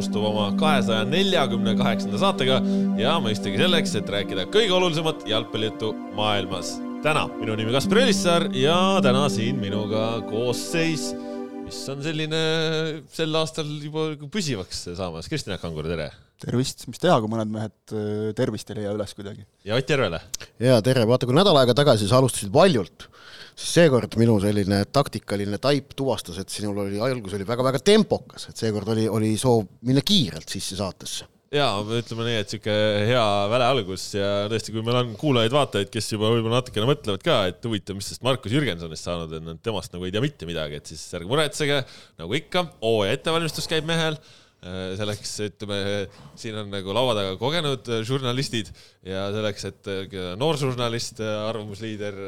alustab oma kahesaja neljakümne kaheksanda saatega ja mõistagi selleks, et rääkida kõige olulisemat jalgpallijuttu maailmas. täna minu nimi Kaspar Elissaar ja täna siin minuga koosseis, mis on selline sel aastal juba püsivaks saamas. Kristjan Kangur, tere! tervist, mis teha, kui mõned mehed tervist ei leia üles kuidagi. ja Ott Järvele! jaa, tere, vaata kui nädal aega tagasi sa alustasid valjult siis seekord minu selline taktikaline taip tuvastas, et sinul oli, algus oli väga-väga tempokas, et seekord oli, oli soov minna kiirelt sisse saatesse. Jaa, ütleme nii, et sihuke hea väle algus ja tõesti, kui meil on kuulajaid-vaatajaid, kes juba võib-olla natukene mõtlevad ka, et huvitav, mis sellest Markus Jürgensonist saanud on, temast nagu ei tea mitte midagi, et siis ärge muretsege, nagu ikka, hooaja ettevalmistus käib mehel selleks, ütleme, siin on nagu laua taga kogenud äh, žurnalistid ja selleks, et äh, nooržurnalist, arvamusliider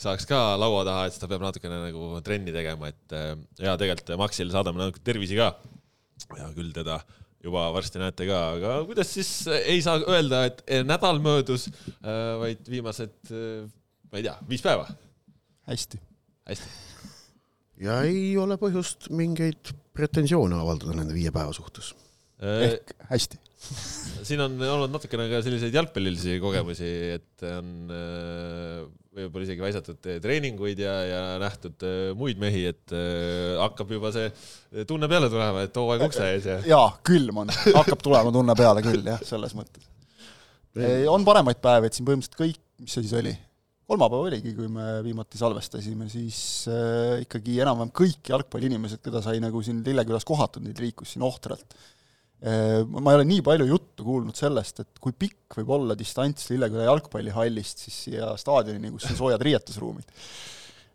saaks ka laua taha, et siis ta peab natukene nagu trenni tegema, et ja tegelikult Maxile saadame natuke tervisi ka. ja küll teda juba varsti näete ka, aga kuidas siis ei saa öelda, et nädal möödus, vaid viimased, ma ei tea, viis päeva? hästi. hästi. ja ei ole põhjust mingeid pretensioone avaldada nende viie päeva suhtes? ehk hästi siin on olnud natukene ka selliseid jalgpallilisi kogemusi, et on äh, võib-olla isegi väisatud treeninguid ja, ja nähtud äh, muid mehi, et äh, hakkab juba see tunne peale tulema, et hooaeg ukse ees ja. jaa, külm on, hakkab tulema tunne peale küll jah, selles mõttes. on paremaid päevi, et siin põhimõtteliselt kõik, mis see siis oli, kolmapäev oligi, kui me viimati salvestasime, siis äh, ikkagi enam-vähem kõik jalgpalliinimesed, keda sai nagu siin Lillekülas kohatud, neid liikus siin ohtralt äh,. ma ei ole nii palju juttu kuulnud sellest, et kui pikk võib olla distants Lilleküla jalgpallihallist siis siia staadionini, kus on soojad riietusruumid.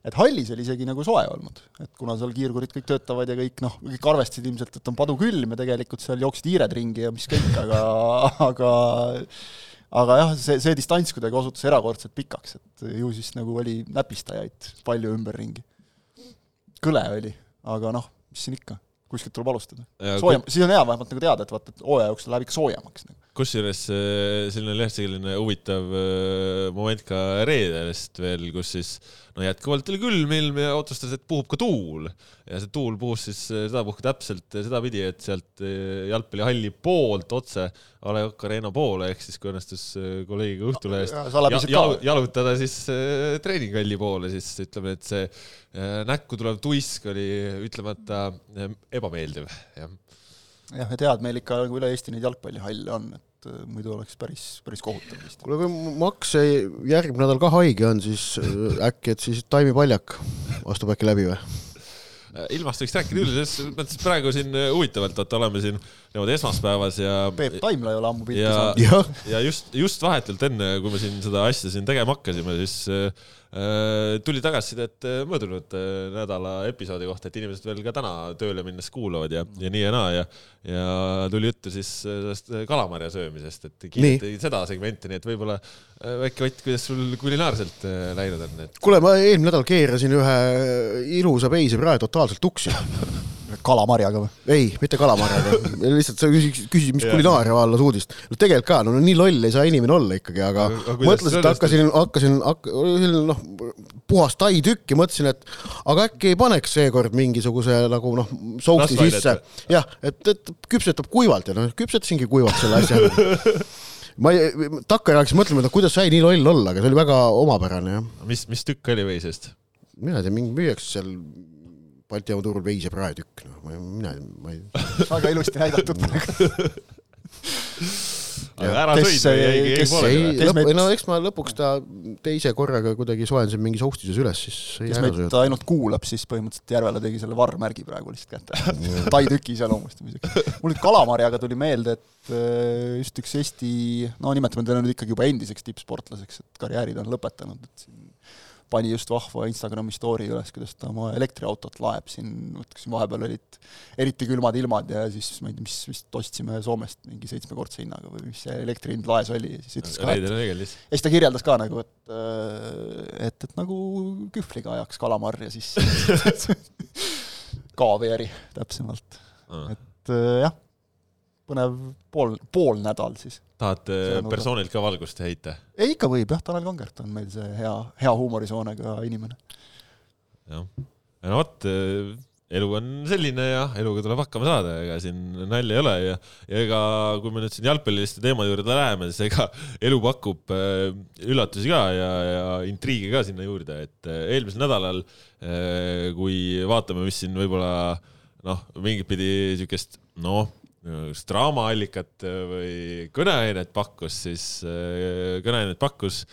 et hallis oli isegi nagu soe olnud, et kuna seal kiirgurid kõik töötavad ja kõik noh, kõik arvestasid ilmselt, et on padukülm ja tegelikult seal jooksid hiired ringi ja mis kõik, aga, aga aga jah, see, see distants kuidagi osutus erakordselt pikaks, et ju siis nagu oli näpistajaid palju ümberringi. kõle oli, aga noh, mis siin ikka, kuskilt tuleb alustada. soojem, siis on hea vähemalt nagu teada, et vaata, et hooaja jooksul läheb ikka soojemaks nagu kusjuures äh, selline selline huvitav äh, moment ka reedest veel, kus siis no jätkuvalt oli külm ilm ja otsustas, et puhub ka tuul. Ja see tuul puhus siis äh, sedapuhku täpselt sedapidi, et sealt jalgpallihalli poolt otse A Le Coq Arena poole ehk siis kui õnnestus kolleegiga Õhtulehest ja, jal, jalutada siis treeninghalli poole, siis ütleme, et see näkku tulev tuisk oli ütlemata ebameeldiv, jah jah, ja tead, meil ikka nagu üle Eesti neid jalgpallihalle on, et äh, muidu oleks päris, päris kohutav vist. kuule, kui Max järgmine nädal ka haige on, siis äh, äkki, et siis Taimi Paljak astub äkki läbi või? Äh, ilmast võiks rääkida küll, selles mõttes praegu siin huvitavalt, et oleme siin niimoodi esmaspäevas ja Peep Taimla ei ole ammu pilti saanud. ja, ja just, just vahetult enne, kui me siin seda asja siin tegema hakkasime, siis Äh, tuli tagasisidet äh, möödunud äh, nädala episoodi kohta, et inimesed veel ka täna tööle minnes kuulavad ja, ja nii ja naa ja, ja tuli juttu siis sellest kalamarja söömisest, et kiideti seda segmenti, nii et võib-olla väike Ott, kuidas sul kulinaarselt läinud on et...? kuule, ma eelmine nädal keerasin ühe ilusa peise prae totaalselt tuksi kalamarjaga või? ei, mitte kalamarjaga lihtsalt sa küsid, küsid, mis kulinaaria vallas uudist. no tegelikult ka, no nii loll ei saa inimene olla ikkagi, aga mõtlesin, et hakkasin, hakkasin, selline noh, puhas tai tükki, mõtlesin, et aga äkki ei paneks seekord mingisuguse nagu noh, sousi sisse. jah, et, et küpsetab kuivalt ja noh, küpsetasingi kuivalt selle asja ma ei, takkajärgi hakkasin mõtlema, et kuidas sai nii loll olla, aga see oli väga omapärane, jah. mis, mis tükk oli veisest? mina ei tea, mingi müüakse seal Balti jaama turul veise praetükk, noh, ma, mina, ma ei. väga ilusti näidatud aga ära sõid või jäigi, jäigi pooleli või? No eks ma lõpuks ta teise korraga kuidagi soojendasin mingis hostises üles, siis kes meid ainult kuulab, siis põhimõtteliselt Järvela tegi selle varrmärgi praegu lihtsalt kätte Tai tüki iseloomustamiseks. mul nüüd kalamarjaga tuli meelde, et äh, just üks Eesti, no nimetame teda nüüd ikkagi juba endiseks tippsportlaseks, et karjäärid on lõpetanud, et siin pani just vahva Instagrami story üles, kuidas ta oma elektriautot laeb siin, vot siin vahepeal olid eriti külmad ilmad ja siis ma ei tea, mis vist ostsime Soomest mingi seitsmekordse hinnaga või mis see elektri hind laes oli ja siis ütles ka, et ja siis ta kirjeldas ka nagu, et äh, et, et nagu kühvliga ajaks kalamarja siis kaaviari täpsemalt, et äh, jah, põnev pool, pool nädal siis tahad persoonilt ka valgust heita? ei, ikka võib jah, Tanel Kangert on meil see hea, hea huumorisoonega inimene. jah, no vot, elu on selline ja eluga tuleb hakkama saada, ega siin nalja ei ole ja, ja ega kui me nüüd siin jalgpalliliste teemade juurde läheme, siis ega elu pakub äh, üllatusi ka ja, ja intriige ka sinna juurde, et äh, eelmisel nädalal, äh, kui vaatame, mis siin võib-olla noh, mingit pidi siukest noh, draamaallikat või kõneainet pakkus, siis kõneainet pakkus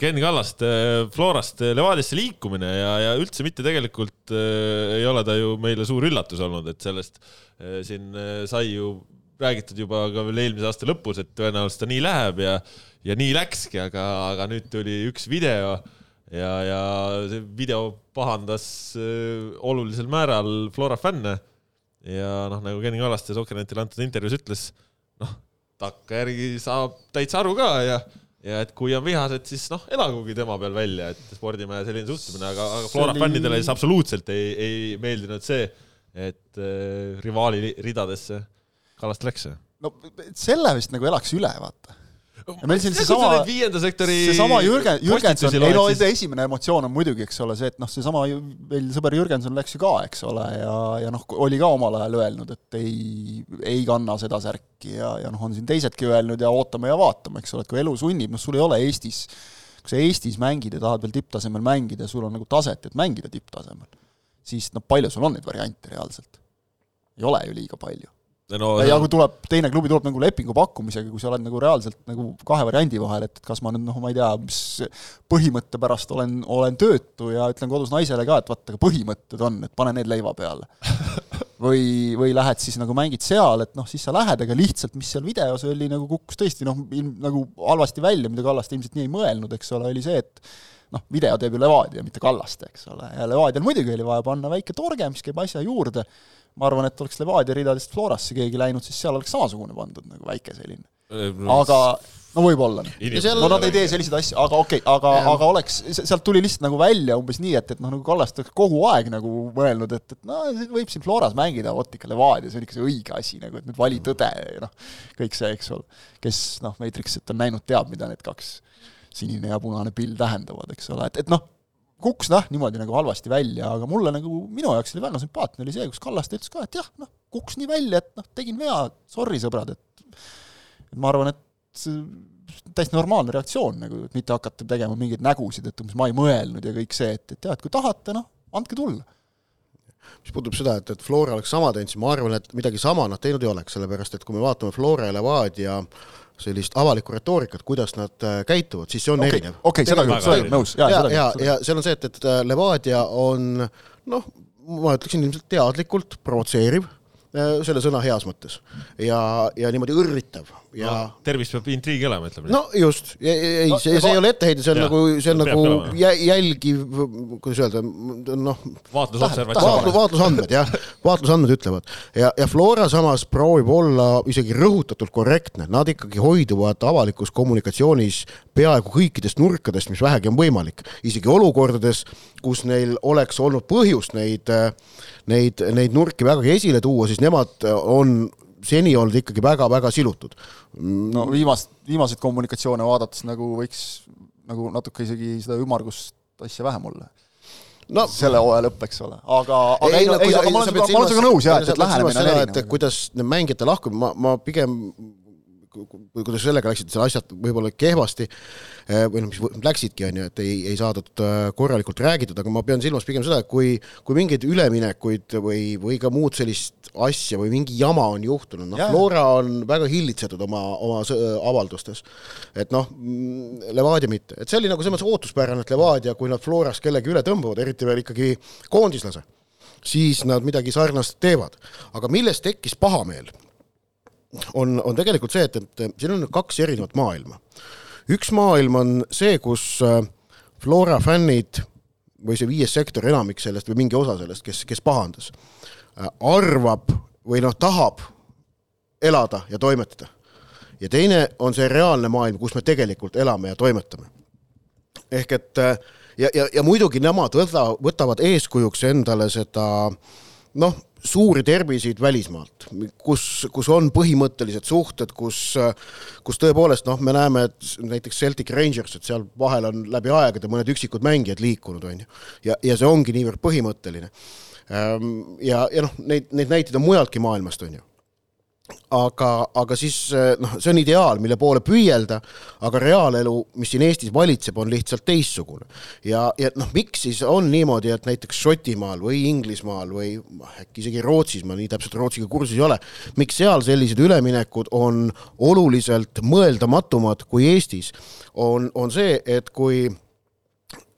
Ken Kallaste Florast Levadiasse liikumine ja, ja üldse mitte tegelikult äh, ei ole ta ju meile suur üllatus olnud, et sellest äh, siin äh, sai ju räägitud juba ka veel eelmise aasta lõpus, et tõenäoliselt ta nii läheb ja, ja nii läkski, aga, aga nüüd tuli üks video ja, ja see video pahandas äh, olulisel määral Flora fänne. Ja noh, nagu Ken Kallaste Sokkernetile antud intervjuus ütles, noh, takkajärgi saab täitsa aru ka ja ja et kui on vihased, siis noh, elagugi tema peal välja, et spordimehe selline suhtumine, aga, aga Flora oli... fännidele siis absoluutselt ei, ei meeldinud see, et äh, rivaali ridadesse Kallast läks. no selle vist nagu elaks üle, vaata ja meil siin seesama, viienda sektori seesama Jürgen, Jürgenson, ei no esimene emotsioon on muidugi, eks ole, see, et noh, seesama meil sõber Jürgenson läks ju ka, eks ole, ja, ja noh, oli ka omal ajal öelnud, et ei, ei kanna seda särki ja, ja noh, on siin teisedki öelnud ja ootame ja vaatame, eks ole, et kui elu sunnib, noh, sul ei ole Eestis, kui sa Eestis mängid ja tahad veel tipptasemel mängida ja sul on nagu taset, et mängida tipptasemel, siis noh, palju sul on neid variante reaalselt? ei ole ju liiga palju no, ja kui tuleb, teine klubi tuleb nagu lepingu pakkumisega, kui sa oled nagu reaalselt nagu kahe variandi vahel, et kas ma nüüd noh, ma ei tea, mis põhimõtte pärast olen, olen töötu ja ütlen kodus naisele ka, et vaata, aga põhimõtted on, et pane need leiva peale. või, või lähed siis nagu mängid seal, et noh, siis sa lähed, aga lihtsalt, mis seal videos oli, nagu kukkus tõesti noh, ilm nagu halvasti välja, mida Kallaste ilmselt nii ei mõelnud, eks ole, oli see, et noh, video teeb ju Levadia, mitte Kallaste, eks ole, ja Levadial muidugi oli vaja panna väike torge, mis käib asja juurde ma arvan, et oleks Levadia ridadest Florasse keegi läinud, siis seal oleks samasugune pandud nagu väike selline. aga no võib-olla. no nad ei tee selliseid asju, aga okei okay,, aga, aga oleks, sealt tuli lihtsalt nagu välja umbes nii, et, et noh, nagu Kallaste oleks kogu aeg nagu mõelnud, et, et no võib siin Floras mängida, vot ikka Levadia, see on ikka see õige asi nagu, et nüüd vali tõde ja noh, kõik see, eks ole. kes noh, Matrixit on näinud, teab, mida need kaks sinine ja punane pill tähendavad, eks ole, et, et noh, kukkus noh, niimoodi nagu halvasti välja, aga mulle nagu, minu jaoks oli väga sümpaatne, oli see, kus Kallaste ütles ka, et jah, noh, kukkus nii välja, et noh, tegin vea, sorry, sõbrad, et ma arvan, et täiesti normaalne reaktsioon nagu, et mitte hakata tegema mingeid nägusid, et umbes ma ei mõelnud ja kõik see, et, et jah, et kui tahate, noh, andke tulla mis puudutab seda, et, et Flora oleks sama teinud, siis ma arvan, et midagi sama nad teinud ei oleks, sellepärast et kui me vaatame Flora ja Levadia sellist avalikku retoorikat, kuidas nad äh, käituvad, siis see on okay, erinev. okei okay,, seda küll, seda küll, nõus. ja, ja, ja, ja seal on see, et, et äh, Levadia on noh, ma ütleksin ilmselt teadlikult provotseeriv Äh, selle sõna heas mõttes ja, ja niimoodi õrritav ja no,. tervis peab intriigi olema, ütleme nii. no just, ei no,, see, see ei ole etteheide, see on ja, nagu, see on nagu jälgiv, kuidas öelda, noh. vaatlusobservatsioon. vaatlusandmed jah, vaatlusandmed ütlevad ja, ja Flora samas proovib olla isegi rõhutatult korrektne, nad ikkagi hoiduvad avalikus kommunikatsioonis peaaegu kõikidest nurkadest, mis vähegi on võimalik, isegi olukordades, kus neil oleks olnud põhjust neid neid, neid nurki vägagi esile tuua, siis nemad on seni olnud ikkagi väga-väga silutud. no viimast, viimaseid kommunikatsioone vaadates nagu võiks nagu natuke isegi seda ümmargust asja vähem olla no selle hooaja lõpp, eks ole, aga, aga ei, ei, no, ei, aga ma olen, sinuga nõus jah, et, et lähenemine on erinev. kuidas need mängijate lahkumine, ma, ma pigem kuidas sellega läksid seal asjad võib-olla kehvasti eh, või noh, mis läksidki, on ju, et ei, ei saadud äh, korralikult räägitud, aga ma pean silmas pigem seda, et kui, kui mingeid üleminekuid või, või ka muud sellist asja või mingi jama on juhtunud, noh, Flora on väga hillitsetud oma, oma avaldustes. et noh, mm, Levadia mitte, et see oli nagu selles mõttes ootuspärane, et Levadia, kui nad Floras kellegi üle tõmbavad, eriti veel ikkagi koondislase, siis nad midagi sarnast teevad. aga millest tekkis pahameel on, on tegelikult see, et, et siin on kaks erinevat maailma. üks maailm on see, kus äh, Flora fännid või see viies sektor, enamik sellest või mingi osa sellest, kes, kes pahandas, äh, arvab või noh, tahab elada ja toimetada. ja teine on see reaalne maailm, kus me tegelikult elame ja toimetame. ehk et äh, ja, ja, ja muidugi nemad võta, võtavad eeskujuks endale seda noh, suuri terviseid välismaalt, kus, kus on põhimõttelised suhted, kus, kus tõepoolest noh, me näeme, et näiteks Celtic Rangers, et seal vahel on läbi aegade mõned üksikud mängijad liikunud, on ju. ja, ja see ongi niivõrd põhimõtteline. Ehm, ja, ja noh, neid, neid näiteid on mujaltki maailmast, on ju aga, aga siis noh, see on ideaal, mille poole püüelda, aga reaalelu, mis siin Eestis valitseb, on lihtsalt teistsugune. ja, ja noh, miks siis on niimoodi, et näiteks Šotimaal või Inglismaal või äkki isegi Rootsis, ma nii täpselt Rootsiga kursis ei ole, miks seal sellised üleminekud on oluliselt mõeldamatumad kui Eestis, on, on see, et kui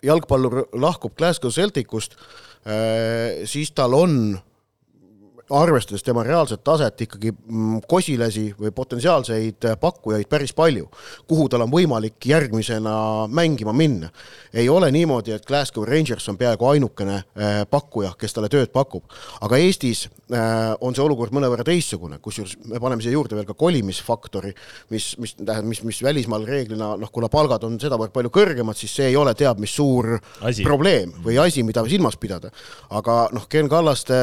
jalgpallur lahkub Glasgow Celticust, äh, siis tal on arvestades tema reaalset taset ikkagi mm, kosilasi või potentsiaalseid pakkujaid päris palju, kuhu tal on võimalik järgmisena mängima minna. ei ole niimoodi, et Glasgow Rangers on peaaegu ainukene äh, pakkuja, kes talle tööd pakub, aga Eestis äh, on see olukord mõnevõrra teistsugune, kusjuures me paneme siia juurde veel ka kolimisfaktori, mis, mis tähendab, mis, mis välismaal reeglina noh, kuna palgad on sedavõrd palju kõrgemad, siis see ei ole teab mis suur asi. probleem või asi, mida silmas pidada. aga noh, Ken Kallaste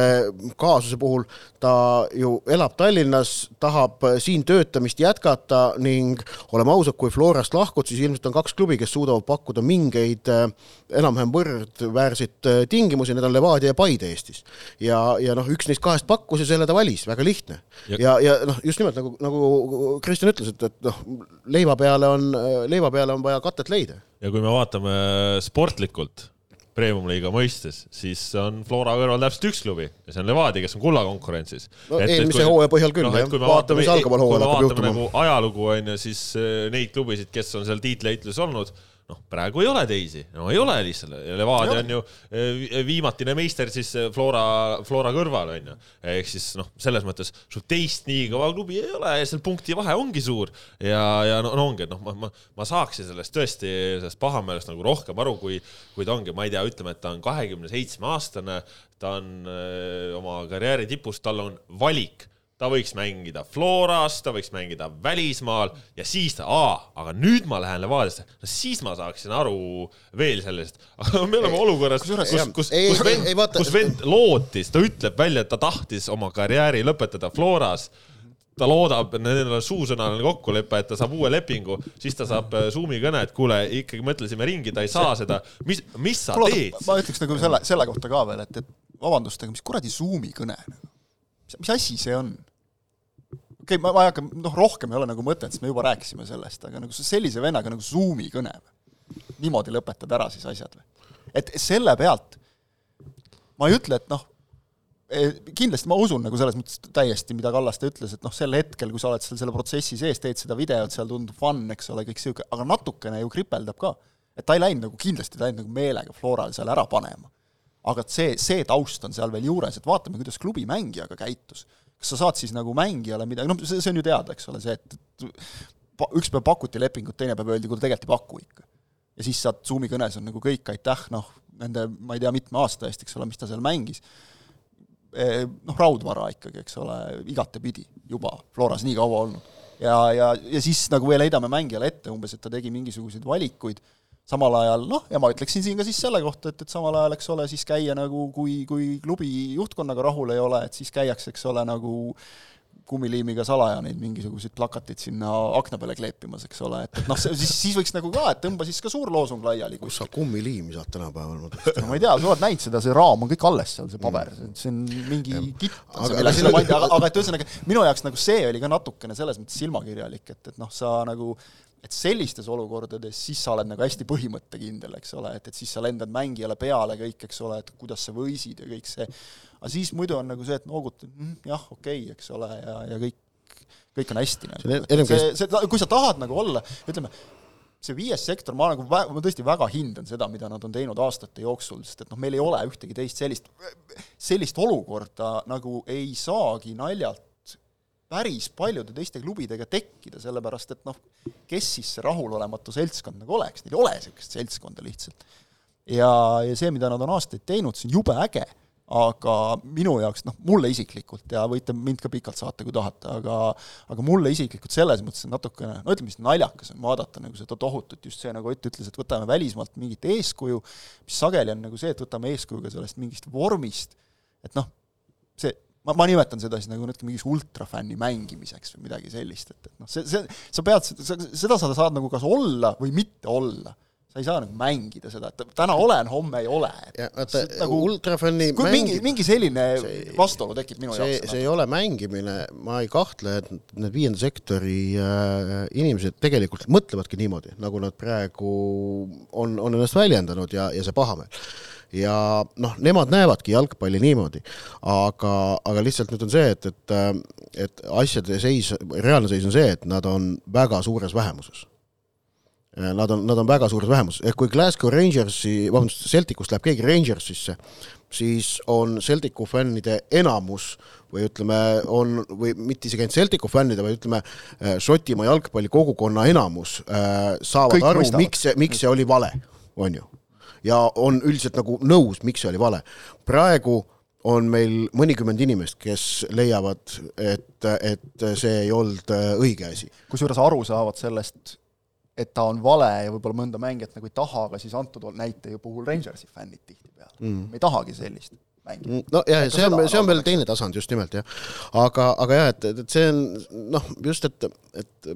kaasuse puhul puhul ta ju elab Tallinnas, tahab siin töötamist jätkata ning oleme ausad, kui Florast lahkud, siis ilmselt on kaks klubi, kes suudavad pakkuda mingeid äh, enam-vähem võrdväärseid äh, tingimusi, need on Levadia ja Paide Eestis. ja, ja noh, üks neist kahest pakkus ja selle ta valis, väga lihtne. ja, ja, ja noh, just nimelt nagu, nagu Kristjan ütles, et, et noh, leiva peale on, leiva peale on vaja katet leida. ja kui me vaatame sportlikult premium-liiga mõistes, siis on Flora kõrval täpselt üks klubi ja see on Levadia, kes on kullakonkurentsis. no et, eelmise hooaja põhjal küll no,, jah. vaatame, mis algaval hooajal hakkab juhtuma. nagu ajalugu on ju, siis eh, neid klubisid, kes on seal tiitliheitluses olnud noh, praegu ei ole teisi, no ei ole lihtsalt, Levadia on ju eh, viimatine meister siis eh, Flora, Flora kõrval on ju. ehk siis noh, selles mõttes sul teist nii kõva klubi ei ole ja seal punkti vahe ongi suur. Ja, ja no, no ongi, et noh, ma, ma, ma saaksin sellest tõesti, sellest pahameelest nagu rohkem aru, kui, kui ta ongi, ma ei tea, ütleme, et ta on kahekümne seitsme aastane, ta on öö, oma karjääri tipus, tal on valik ta võiks mängida Floras, ta võiks mängida välismaal ja siis ta, aa, aga nüüd ma lähen Levadiasse, no siis ma saaksin aru veel sellest. aga me oleme olukorras, kus, kus, kus, kus vend, kus vend lootis, ta ütleb välja, et ta tahtis oma karjääri lõpetada Floras ta loodab, nendel on suusõnaline kokkulepe, et ta saab uue lepingu, siis ta saab äh, Zoomi kõne, et kuule, ikkagi mõtlesime ringi, ta ei saa seda. mis, mis sa Kuule, teed? ma ütleks nagu selle, selle kohta ka veel, et, et vabandust, aga mis kuradi Zoomi kõne? Mis, asi see on? okei okay,, ma, ma ei hakka, noh, rohkem ei ole nagu mõtet, sest me juba rääkisime sellest, aga nagu sellise vennaga nagu Zoomi kõne või? niimoodi lõpetad ära siis asjad või? et selle pealt ma ei ütle, et noh, e, kindlasti ma usun nagu selles mõttes täiesti, mida Kallaste ütles, et noh, sel hetkel, kui sa oled seal selle protsessi sees, teed seda videot, seal tundub fun, eks ole, kõik niisugune, aga natukene ju kripeldab ka. et ta ei läinud nagu, kindlasti ta ei läinud nagu meelega Floral seal ära panema. Aga et see, see taust on seal veel juures, et vaatame, kuidas klubi mängijaga käitus kas sa saad siis nagu mängijale midagi, noh, see, see on ju teada, eks ole, see, et üks päev pakuti lepingut, teine päev öeldi, kuule tegelikult ei paku ikka. ja siis saad Zoomi kõnes on nagu kõik, aitäh, noh, nende ma ei tea, mitme aasta eest, eks ole, mis ta seal mängis, e, noh, raudvara ikkagi, eks ole, igatepidi juba Floras nii kaua olnud. ja, ja, ja siis nagu veel heidame mängijale ette umbes, et ta tegi mingisuguseid valikuid samal ajal noh, ja ma ütleksin siin ka siis selle kohta, et, et samal ajal, eks ole, siis käia nagu, kui, kui klubi juhtkonnaga rahul ei ole, et siis käiakse, eks ole, nagu kummiliimiga salaja neid mingisuguseid plakateid sinna akna peale kleepimas, eks ole, et, et noh, siis, siis võiks nagu ka, et tõmba siis ka suur loosung laiali. kus sa kummiliimi saad tänapäeval? no ma ei tea, sa oled näinud seda, see raam on kõik alles seal, see paber, mm. see on mingi kitt, aga, aga, aga et ühesõnaga, minu jaoks nagu see oli ka natukene selles mõttes silmakirjalik, et, et noh, sa nagu et sellistes olukordades siis sa oled nagu hästi põhimõttekindel, eks ole, et, et siis sa lendad mängijale peale kõik, eks ole, et kuidas sa võisid ja kõik see, aga siis muidu on nagu see, et noogutad mm,, jah, okei okay,, eks ole, ja, ja kõik, kõik on hästi nagu. see, see, kui sa tahad nagu olla, ütleme, see viies sektor, ma nagu ma tõesti väga hindan seda, mida nad on teinud aastate jooksul, sest et noh, meil ei ole ühtegi teist sellist, sellist olukorda nagu ei saagi naljalt päris paljude teiste klubidega tekkida, sellepärast et noh, kes siis see rahulolematu seltskond nagu oleks, neil ei ole niisugust seltskonda lihtsalt. ja, ja see, mida nad on aastaid teinud, see on jube äge, aga minu jaoks, noh, mulle isiklikult ja võite mind ka pikalt saata, kui tahate, aga aga mulle isiklikult selles mõttes on natukene, no ütleme siis naljakas on vaadata nagu seda tohutut, just see, nagu Ott ütles, et võtame välismaalt mingit eeskuju, mis sageli on nagu see, et võtame eeskuju ka sellest mingist vormist, et noh, see ma, ma nimetan seda siis nagu natuke mingiks ultrafänni mängimiseks või midagi sellist, et, et noh, see, see, sa pead, seda sa saad nagu kas olla või mitte olla. sa ei saa nagu mängida seda, et täna olen, homme ei ole. vaata nagu, ultrafänni kui mäng... mingi, mingi selline see, vastuolu tekib minu see, jaoks. see ei ole mängimine, ma ei kahtle, et need viienda sektori äh, inimesed tegelikult mõtlevadki niimoodi, nagu nad praegu on, on ennast väljendanud ja, ja see pahameel ja noh, nemad näevadki jalgpalli niimoodi, aga, aga lihtsalt nüüd on see, et, et, et asjade seis, reaalne seis on see, et nad on väga suures vähemuses. Äh, nad on, nad on väga suures vähemuses, ehk kui Glasgow Rangersi, vabandust, Celticust läheb keegi Rangersisse, siis on Celticu fännide enamus või ütleme, on, või mitte isegi ainult Celticu fännide, vaid ütleme, äh, Šotimaa jalgpallikogukonna enamus äh, saavad Kõik aru, miks see, miks see oli vale, on ju. Ja on üldiselt nagu nõus, miks see oli vale. praegu on meil mõnikümmend inimest, kes leiavad, et, et see ei olnud äh, õige asi. kusjuures aru saavad sellest et ta on vale ja võib-olla mõnda mängijat nagu ei taha, aga siis antud näite puhul Rangersi fännid tihtipeale mm.. me ei tahagi sellist mängida. Mm, no jah, see on, see on veel teine tasand just nimelt jah. aga, aga jah, et, et see on noh, just, et, et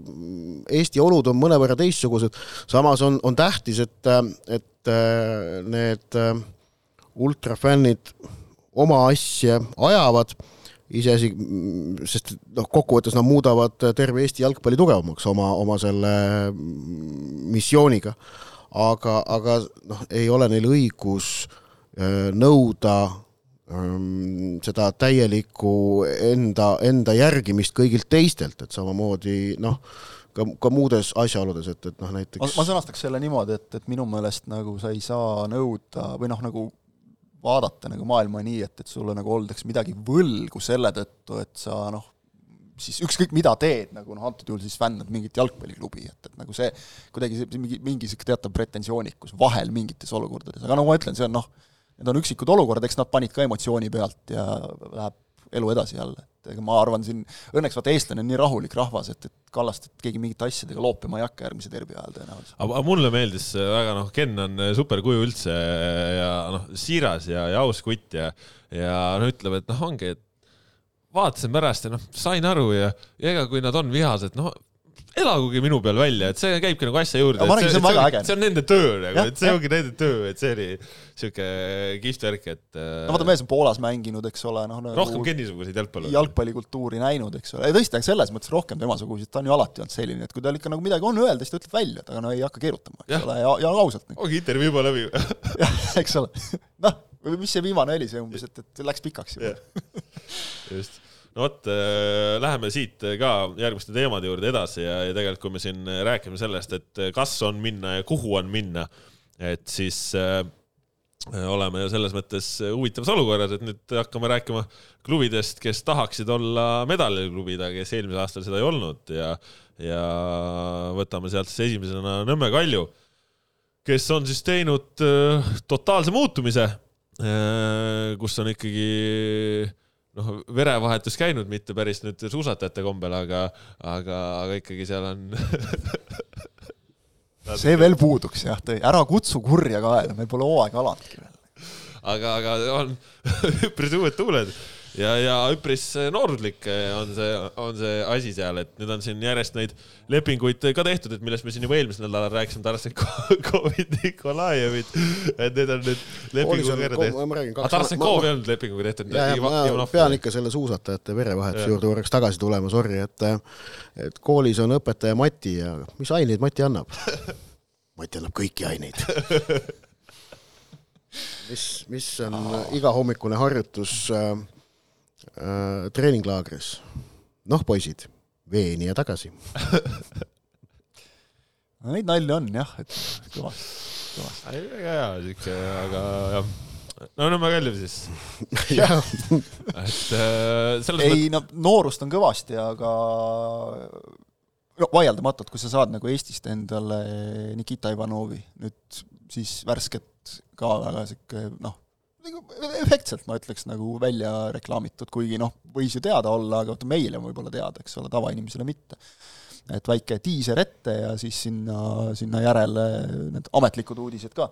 Eesti olud on mõnevõrra teistsugused, samas on, on tähtis, et, et need ultrafännid oma asja ajavad iseasi, sest noh, kokkuvõttes nad muudavad terve Eesti jalgpalli tugevamaks oma, oma selle missiooniga. aga, aga noh, ei ole neil õigus äh, nõuda ähm, seda täielikku enda, enda järgimist kõigilt teistelt, et samamoodi noh, ka, ka muudes asjaoludes, et, et noh, näiteks ma sõnastaks selle niimoodi, et, et minu meelest nagu sa ei saa nõuda või noh, nagu vaadata nagu maailma nii, et, et sulle nagu oldakse midagi võlgu selle tõttu, et sa noh, siis ükskõik mida teed, nagu noh, antud juhul siis fännad mingit jalgpalliklubi, et, et nagu see kuidagi see mingi, mingi niisugune teatav pretensioonikus vahel mingites olukordades, aga nagu ma ütlen, see on noh, need on üksikud olukorrad, eks nad panid ka emotsiooni pealt ja läheb elu edasi jälle et ega ma arvan siin, õnneks vaata, eestlane on nii rahulik rahvas, et, et Kallastet keegi mingite asjadega loopima ei hakka järgmise derbi ajal tõenäoliselt. aga mulle meeldis väga, noh, Ken on superkuju üldse ja noh, siiras ja, ja aus kutt ja, ja noh, ütleb, et noh, ongi, et vaatasin pärast ja noh, sain aru ja, ja ega kui nad on vihased, noh elagugi minu peal välja, et see käibki nagu asja juurde. see on väga äge. see on nende töö nagu, et see ja. ongi nende töö, et see oli siuke kihvt värk, et. no vaata, mees on Poolas mänginud, eks ole, noh nagu. rohkem Kenni-suguseid jalgpallureid. jalgpallikultuuri näinud, eks ole, ja tõesti, selles mõttes rohkem temasuguseid, ta on ju alati olnud selline, et kui tal ikka nagu midagi on öelda, siis ta ütleb välja, aga no ei hakka keerutama, eks ole, ja, ja ausalt. ongi intervjuu juba läbi jah, eks ole. noh, mis see viimane oli, see umbes, et, et läks pikaks juba just no vot äh,, läheme siit ka järgmiste teemade juurde edasi ja, ja tegelikult, kui me siin räägime sellest, et kas on minna ja kuhu on minna, et siis äh, oleme selles mõttes huvitavas olukorras, et nüüd hakkame rääkima klubidest, kes tahaksid olla medaliklubid, aga kes eelmisel aastal seda ei olnud ja, ja võtame sealt siis esimesena Nõmme Kalju, kes on siis teinud äh, totaalse muutumise äh,, kus on ikkagi äh, noh, verevahetus käinud, mitte päris nüüd suusatajate kombel, aga, aga, aga ikkagi seal on see veel puuduks jah, tõi, ära kutsu kurja kaela, meil pole hooaega alanudki veel. aga, aga on üpris uued tuuled ja, ja üpris noorudlik on see, on see asi seal, et nüüd on siin järjest neid lepinguid ka tehtud, et millest me siin juba eelmisel nädalal rääkisime, Tarasenkovit, Nikolajevit, et need on nüüd lepinguga ära tehtud. aga Tarasenkov ei olnud lepinguga tehtud. ma pean ikka selle suusatajate verevahetuse juurde korraks tagasi tulema, sorry, et et koolis on õpetaja Mati ja mis aineid Mati annab? Mati annab kõiki aineid mis, mis on igahommikune harjutus äh, treeninglaagris. noh, poisid, veeni ja tagasi no neid nalju on jah, et kõvasti, kõvasti. väga hea siuke, aga jah no Nõmme Kalju siis et äh, selles ei mõt... no noorust on kõvasti, aga no vaieldamatult, kui sa saad nagu Eestist endale Nikita Ivanovi, nüüd siis värsket ka väga sihuke noh, nagu efektselt ma ütleks nagu välja reklaamitud, kuigi noh, võis ju teada olla, aga vaata meile võib-olla teada, eks ole, tavainimesele mitte. et väike diiser ette ja siis sinna, sinna järele need ametlikud uudised ka.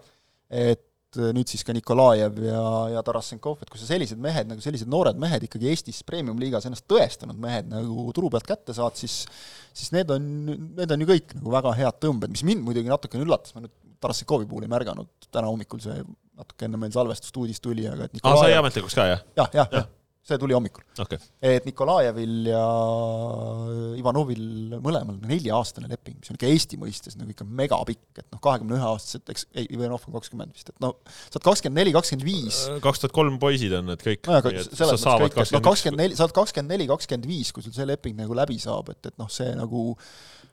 et nüüd siis ka Nikolajev ja, ja Tarasenkov, et kui sa sellised mehed, nagu sellised noored mehed ikkagi Eestis premium-liigas ennast tõestanud mehed nagu turu pealt kätte saad, siis siis need on, need on ju kõik nagu väga head tõmbed, mis mind muidugi natukene üllatas, ma nüüd Tarassikovi puhul ei märganud, täna hommikul see natuke enne meil salvestust uudis tuli, aga et aa, sai ametlikuks ka, jah? jah, jah, jah see tuli hommikul okay.. et Nikolajevil ja Ivanovil mõlemal nelja-aastane leping, mis on ikka Eesti mõistes nagu ikka megapikk, et noh, kahekümne ühe aastased, eks, ei, Ivanov on kakskümmend vist, et noh, sa oled kakskümmend neli, kakskümmend viis. Äh, kaks tuhat kolm poisid on need kõik. nojah, aga selles mõttes kõik, et noh, kakskümmend neli, sa oled kakskümmend neli, kakskümmend viis, kui sul see leping nagu läbi saab, et, et noh, see nagu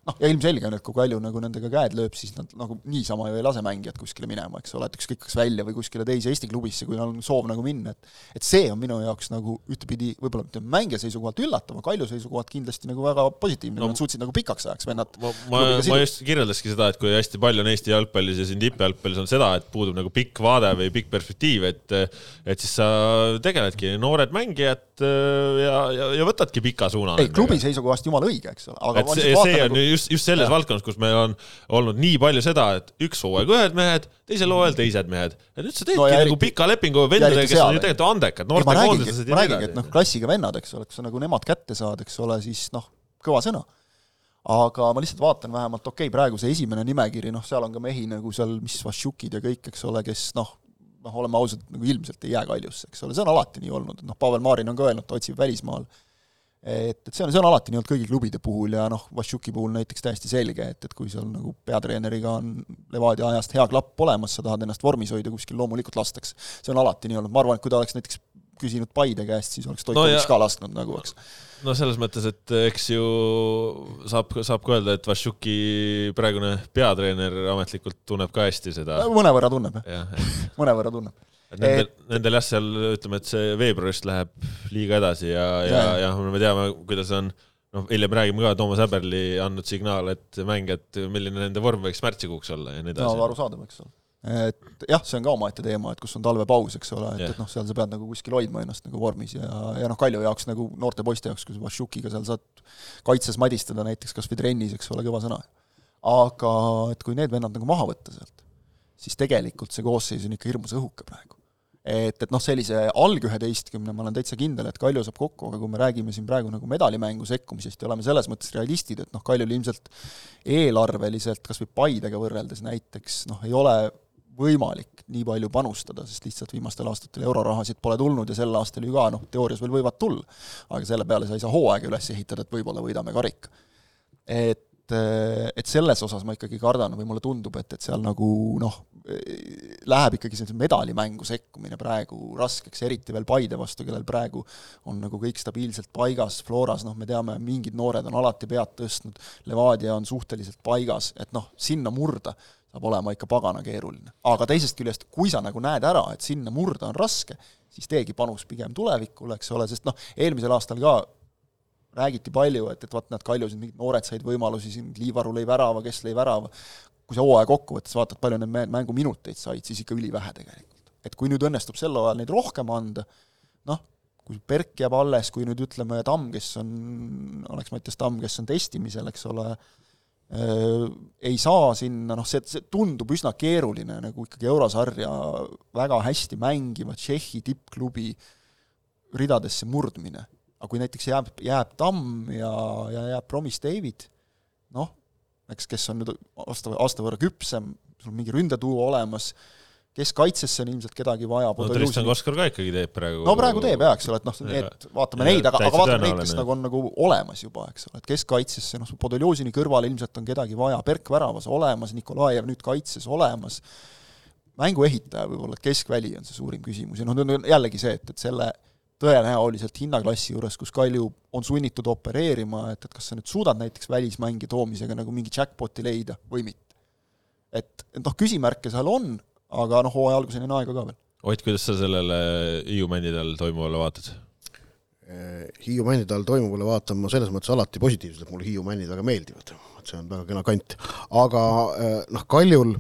noh, ja ilmselge on, et kui Kalju nagu nendega käed lööb, siis nad nagu niisama ju ei lase mängijat kuskile minema, eks ole, et ükskõik kas välja või kuskile teise Eesti klubisse, kui on soov nagu minna, et et see on minu jaoks nagu ühtepidi võib-olla mitte mängija seisukohalt üllatav, aga Kalju seisukohalt kindlasti nagu väga positiivne no,, nad suutsid nagu pikaks ajaks vennad ma, ma, ma just kirjeldaski seda, et kui hästi palju on Eesti jalgpallis ja siin tippjalgpallis on seda, et puudub nagu pikk vaade või pikk perspektiiv, et et siis sa tegeledki noored mängijad ja, ja, ja võtadki pika suuna. ei, klubi seisukohast jumala õige, eks ole, aga et see, see on nagu... just, just selles ja. valdkonnas, kus meil on olnud nii palju seda, et üks hooaeg ühed mehed, teisel hooajal teised mehed. ja nüüd sa teedki no, nagu pika lepingu vendadega, kes on ju tegelikult andekad, noortekoondised ja nii edasi. et noh, klassiga vennad, eks ole, kui sa nagu nemad kätte saad, eks ole, siis noh, kõva sõna aga ma lihtsalt vaatan vähemalt, okei okay,, praegu see esimene nimekiri, noh, seal on ka mehi nagu seal, mis Vašjukid ja kõik, eks ole, kes noh, noh, oleme ausad, nagu ilmselt ei jää Kaljusse, eks ole, see on alati nii olnud, et noh, Pavel Marin on ka öelnud, ta otsib välismaal et, et see on, see on alati nii olnud kõigi klubide puhul ja noh, Vašuki puhul näiteks täiesti selge, et, et kui seal nagu peatreeneriga on Levadia ajast hea klapp olemas, sa tahad ennast vormis hoida kuskil, loomulikult lastakse. see on alati nii olnud, ma arvan, et kui ta oleks näiteks küsinud Paide käest, siis oleks Stoikovitš no ka lasknud nagu, eks. no selles mõttes, et eks ju saab, saab ka öelda, et Vašuki praegune peatreener ametlikult tunneb ka hästi seda. mõnevõrra tunneb jah ja,, mõnevõrra tunneb et nendel et..., nendel jah, seal ütleme, et see veebruarist läheb liiga edasi ja, ja, ja, ja me teame, kuidas on noh, hiljem räägime ka, Toomas Häberli andnud signaal, et mängijad, milline nende vorm võiks märtsikuuks olla ja nii edasi. no arusaadav, eks ole. Et jah, see on ka omaette teema, et kus on talvepaus, eks ole, et, et noh, seal sa pead nagu kuskil hoidma ennast nagu vormis ja, ja noh, Kalju jaoks nagu noorte poiste jaoks, kui sa Vašukiga seal saad kaitses madistada näiteks kas või trennis, eks ole, kõva sõna. aga et kui need vennad nagu maha võtta sealt, siis tegelikult see koosseis on ikka hirmus õhuke praegu et, et noh, sellise algüheteistkümne ma olen täitsa kindel, et Kalju saab kokku, aga kui me räägime siin praegu nagu medalimängu sekkumisest ja oleme selles mõttes realistid, et noh, Kaljul ilmselt eelarveliselt kas või Paidega võrreldes näiteks noh, ei ole võimalik nii palju panustada, sest lihtsalt viimastel aastatel eurorahasid pole tulnud ja sel aastal ju ka noh, teoorias veel võivad tulla. aga selle peale sa ei saa hooaega üles ehitada, et võib-olla võidame karika. et et selles osas ma ikkagi kardan või mulle tundub, et, et seal nagu noh, läheb ikkagi sellise medalimängu sekkumine praegu raskeks, eriti veel Paide vastu, kellel praegu on nagu kõik stabiilselt paigas, Floras noh, me teame, mingid noored on alati pead tõstnud, Levadia on suhteliselt paigas, et noh, sinna murda saab olema ikka pagana keeruline. aga teisest küljest, kui sa nagu näed ära, et sinna murda on raske, siis teegi panus pigem tulevikule, eks ole, sest noh, eelmisel aastal ka räägiti palju, et, et vaat näed, Kalju siin mingid noored said võimalusi, siin Liivaru lõi värava, kes lõi värava, kui sa hooaja kokkuvõttes vaatad, palju need mänguminuteid said, siis ikka ülivähe tegelikult. et kui nüüd õnnestub sel ajal neid rohkem anda, noh, kui Berk jääb alles, kui nüüd ütleme, Tamm, kes on, oleks Mattias Tamm, kes on testimisel, eks ole, ei saa sinna, noh, see, see tundub üsna keeruline nagu ikkagi eurosarja väga hästi mängiva Tšehhi tippklubi ridadesse murdmine. Aga kui näiteks jääb, jääb Tamm ja, ja jääb Promis David, noh, eks, kes on nüüd aasta, aasta võrra küpsem, sul on mingi ründetuua olemas, keskkaitsesse on ilmselt kedagi vaja. no Tristan Koskor ka ikkagi teeb praegu. no praegu teeb jaa, eks ole, et noh, need, vaatame ja, neid, aga, aga vaatame neid, kes nagu on nagu olemas juba, eks ole, et keskkaitsesse, noh, Podoljuzini kõrval ilmselt on kedagi vaja, Berk väravas olemas, Nikolajev nüüd kaitses olemas, mänguehitaja võib-olla, keskväli on see suurim küsimus ja noh, nüüd on jällegi see, et, et selle tõenäoliselt hinnaklassi juures, kus Kalju on sunnitud opereerima, et, et kas sa nüüd suudad näiteks välismängi toomisega nagu mingi jackpot'i leida või mitte. et, et noh, küsimärke seal on, aga noh, hooaja alguseni on aega ka veel. Ott, kuidas sa sellele Hiiu männide all toimuvale vaatad? Eh, Hiiu männide all toimuvale vaatan ma selles mõttes alati positiivselt, et mulle Hiiu männid väga meeldivad, et see on väga kena kant. aga eh, noh, Kaljul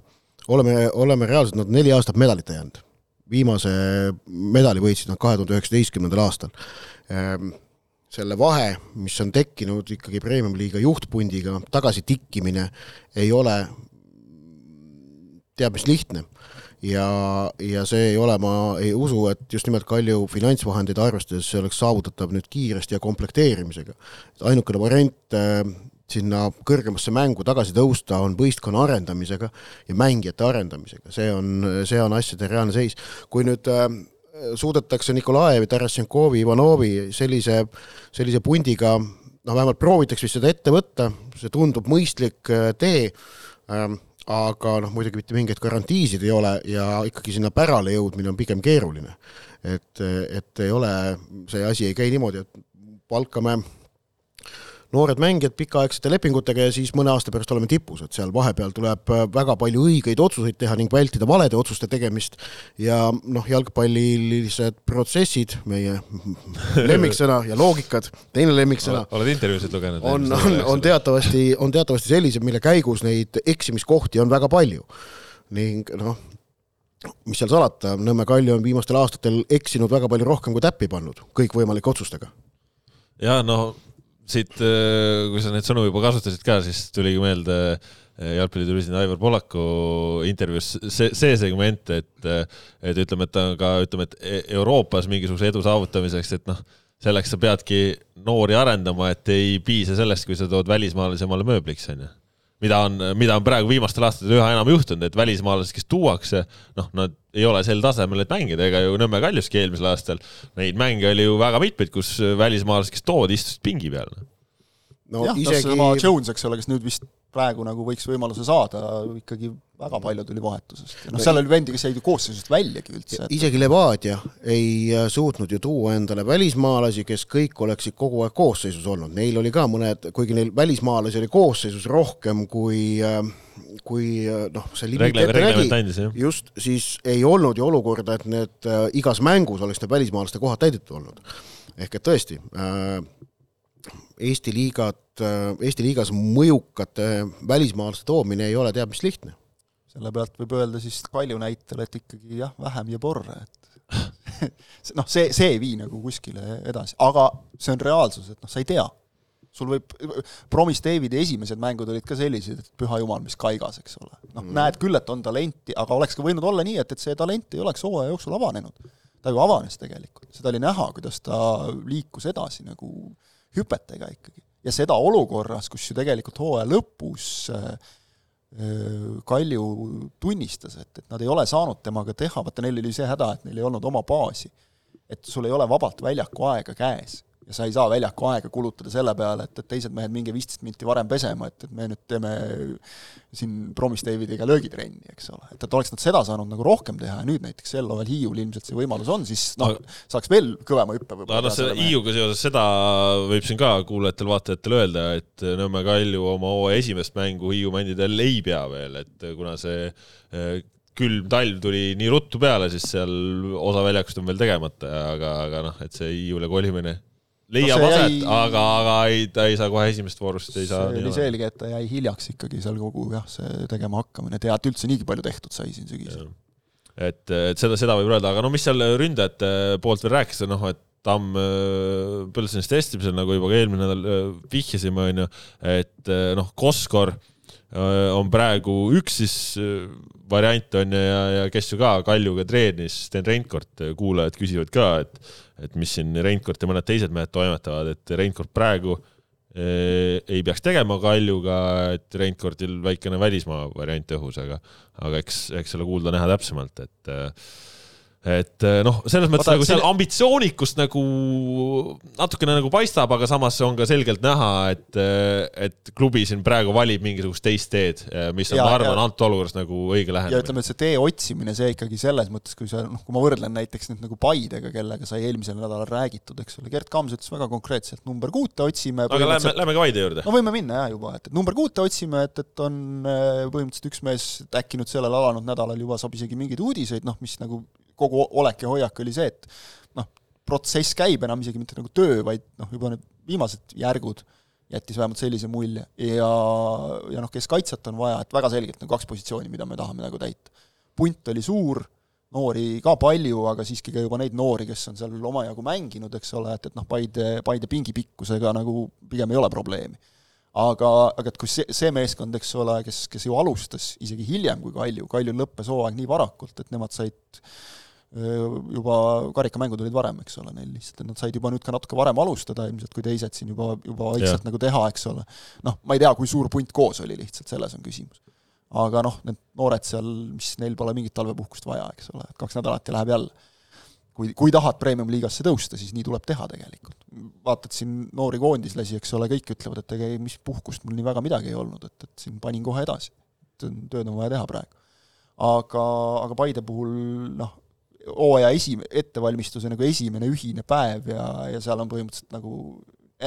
oleme, oleme reaalselt nad neli aastat medalita jäänud viimase medali võitsid nad kahe tuhande üheksateistkümnendal aastal. Ehm, selle vahe, mis on tekkinud ikkagi Premium-liiga juhtpundiga, tagasi tikkimine ei ole teab mis lihtne. ja, ja see ei ole, ma ei usu, et just nimelt Kalju finantsvahendeid arvestades see oleks saavutatav nüüd kiiresti ja komplekteerimisega. ainukene variant ehm, sinna kõrgemasse mängu tagasi tõusta, on võistkonna arendamisega ja mängijate arendamisega, see on, see on asjade reaalne seis. kui nüüd äh, suudetakse Nikolajevi, Tarasenkovi, Ivanovi sellise, sellise pundiga noh, vähemalt proovitakse vist seda ette võtta, see tundub mõistlik äh, tee ähm,, aga noh, muidugi mitte mingeid garantiisid ei ole ja ikkagi sinna pärale jõudmine on pigem keeruline. et, et ei ole, see asi ei käi niimoodi, et palkame noored mängijad pikaaegsete lepingutega ja siis mõne aasta pärast oleme tipus, et seal vahepeal tuleb äh, väga palju õigeid otsuseid teha ning vältida valede otsuste tegemist ja noh, jalgpallilised protsessid, meie lemmiksõna ja loogikad, teine lemmiksõna. oled intervjuusid lugenud? on, on, on teatavasti, on teatavasti sellised, mille käigus neid eksimiskohti on väga palju ning noh, mis seal salata, Nõmme Kalju on viimastel aastatel eksinud väga palju rohkem kui täppi pannud kõikvõimalike otsustega. ja no siit, äh, kui sa neid sõnu juba kasutasid ka, siis tuligi meelde äh, jalgpalliturismi Aivar Pollaku intervjuus see, see segment, et, äh, et ütleme, et ta ka, ütleme, et e-, Euroopas mingisuguse edu saavutamiseks, et noh, selleks sa peadki noori arendama, et ei piisa sellest, kui sa tood välismaalase omale mööbliks, onju mida on, mida on praegu viimastel aastatel üha enam juhtunud, et välismaalased, kes tuuakse, noh, nad ei ole sel tasemel, et mängida, ega ju Nõmme Kaljuski eelmisel aastal neid mänge oli ju väga mitmeid, kus välismaalased, kes toodi, istusid pingi peal. no jah isegi..., seesama Jones, eks ole, kes nüüd vist praegu nagu võiks võimaluse saada, ikkagi väga palju tuli vahetusest. noh, seal oli vendi, kes jäid ju koosseisust väljagi üldse et.... isegi Levadia ei äh, suutnud ju tuua endale välismaalasi, kes kõik oleksid kogu aeg koosseisus olnud, neil oli ka mõned, kuigi neil välismaalasi oli koosseisus rohkem kui äh, kui äh, noh, see limiit ette nägi, just, siis ei olnud ju olukorda, et need äh, igas mängus oleks need välismaalaste kohad täidetud olnud. ehk et tõesti äh,, Eesti liigat, äh, Eesti liigas mõjukate välismaalaste toomine ei ole teab mis lihtne. Selle pealt võib öelda siis Kalju näitel, et ikkagi jah, vähem ja porre, et noh, see, see ei vii nagu kuskile edasi, aga see on reaalsus, et noh, sa ei tea. sul võib, Promise Davidi esimesed mängud olid ka sellised, et püha jumal, mis kaigas, eks ole. noh mm., näed küll, et on talenti, aga oleks ka võinud olla nii, et, et see talent ei oleks hooaja jooksul avanenud. ta ju avanes tegelikult, seda oli näha, kuidas ta liikus edasi nagu hüpetega ikkagi. ja seda olukorras, kus ju tegelikult hooaja lõpus äh, Kalju tunnistas, et, et nad ei ole saanud temaga teha, vaata neil oli see häda, et neil ei olnud oma baasi. et sul ei ole vabalt väljaku aega käes ja sa ei saa väljaku aega kulutada selle peale, et, et teised mehed, minge viisteist minti varem pesema, et, et me nüüd teeme siin Promise Davidiga löögitrenni, eks ole. et, et oleks nad seda saanud nagu rohkem teha ja nüüd näiteks Ellovel Hiiul ilmselt see võimalus on, siis noh no,, saaks veel kõvema hüppe võib-olla. no selle Hiiuga seoses seda võib siin ka kuulajatel-vaatajatel öelda, et Nõmme Kalju oma hooaja esimest mängu Hiiu mändidel ei pea veel, et kuna see eh, külm talv tuli nii ruttu peale, siis seal osa väljakust on veel tegemata, aga, aga noh, et see Hiiule kolimine leiab no aset jäi..., aga, aga ei, ta ei saa kohe esimest voorust, ei saa. see oli selge, et ta jäi hiljaks ikkagi seal kogu jah, see tegema hakkamine, et üldse niigi palju tehtud sai siin sügisel. et, et seda, seda võib öelda, aga no mis seal ründajate poolt veel rääkida, noh, et Tamm äh, Põltsanis testimisel, nagu juba ka eelmine nädal äh, vihjasime, onju, et äh, noh, Koskor on praegu üks siis variant on ju ja, ja kes ju ka Kaljuga treenis, Sten Reinkord, kuulajad küsivad ka, et et mis siin Reinkord ja mõned teised mehed toimetavad, et Reinkord praegu eh, ei peaks tegema Kaljuga, et Reinkordil väikene välismaa variant õhus, aga, aga eks, eks selle kuulda-näha täpsemalt, et eh, et eh, noh, selles mõttes Vaata, nagu seal ambitsioonikust nagu natukene nagu paistab, aga samas on ka selgelt näha, et, eh, et klubi siin praegu valib mingisugust teist teed, eh, mis on, ma arvan, antud olukorras nagu õige lähenemine. ja ütleme, et see tee otsimine, see ikkagi selles mõttes, kui sa noh, kui ma võrdlen näiteks nüüd nagu Paidega, kellega sai eelmisel nädalal räägitud, eks ole, Gerd Kams ütles väga konkreetselt, number kuute otsime. aga lähme, lähme ka Paide juurde. no võime minna jah juba, et, et number kuute otsime, et, et on põhimõtteliselt üks mees äkki nüüd sellel alanud nädalal juba saab isegi mingeid uudiseid, noh, mis nagu kogu olek ja hoiak oli see, et noh, protsess käib enam isegi mitte nagu töö, vaid noh, juba need viimased järgud jättis vähemalt sellise mulje ja, ja noh, kes kaitset on vaja, et väga selgelt nagu kaks positsiooni, mida me tahame nagu täita. punt oli suur, noori ka palju, aga siiski ka juba neid noori, kes on seal omajagu mänginud, eks ole, et, et noh, Paide, Paide pingi pikkusega nagu pigem ei ole probleemi. aga, aga et kui see, see meeskond, eks ole, kes, kes ju alustas isegi hiljem kui Kalju, Kaljul lõppes hooaeg nii varakult, et nemad said juba karikamängud olid varem, eks ole, neil lihtsalt, et nad said juba nüüd ka natuke varem alustada ilmselt kui teised siin juba, juba vaikselt nagu teha, eks ole. noh, ma ei tea, kui suur punt koos oli lihtsalt, selles on küsimus. aga noh, need noored seal, mis neil pole mingit talvepuhkust vaja, eks ole, et kaks nädalat ja läheb jälle. kui, kui tahad premium-liigasse tõusta, siis nii tuleb teha tegelikult. vaatad siin noori koondislasi, eks ole, kõik ütlevad, et ega mis puhkust mul nii väga midagi ei olnud, et, et siin panin kohe edasi. tööd on vaja teha praegu. aga, aga Paide puhul noh, hooaja esi-, ettevalmistuse nagu esimene ühine päev ja, ja seal on põhimõtteliselt nagu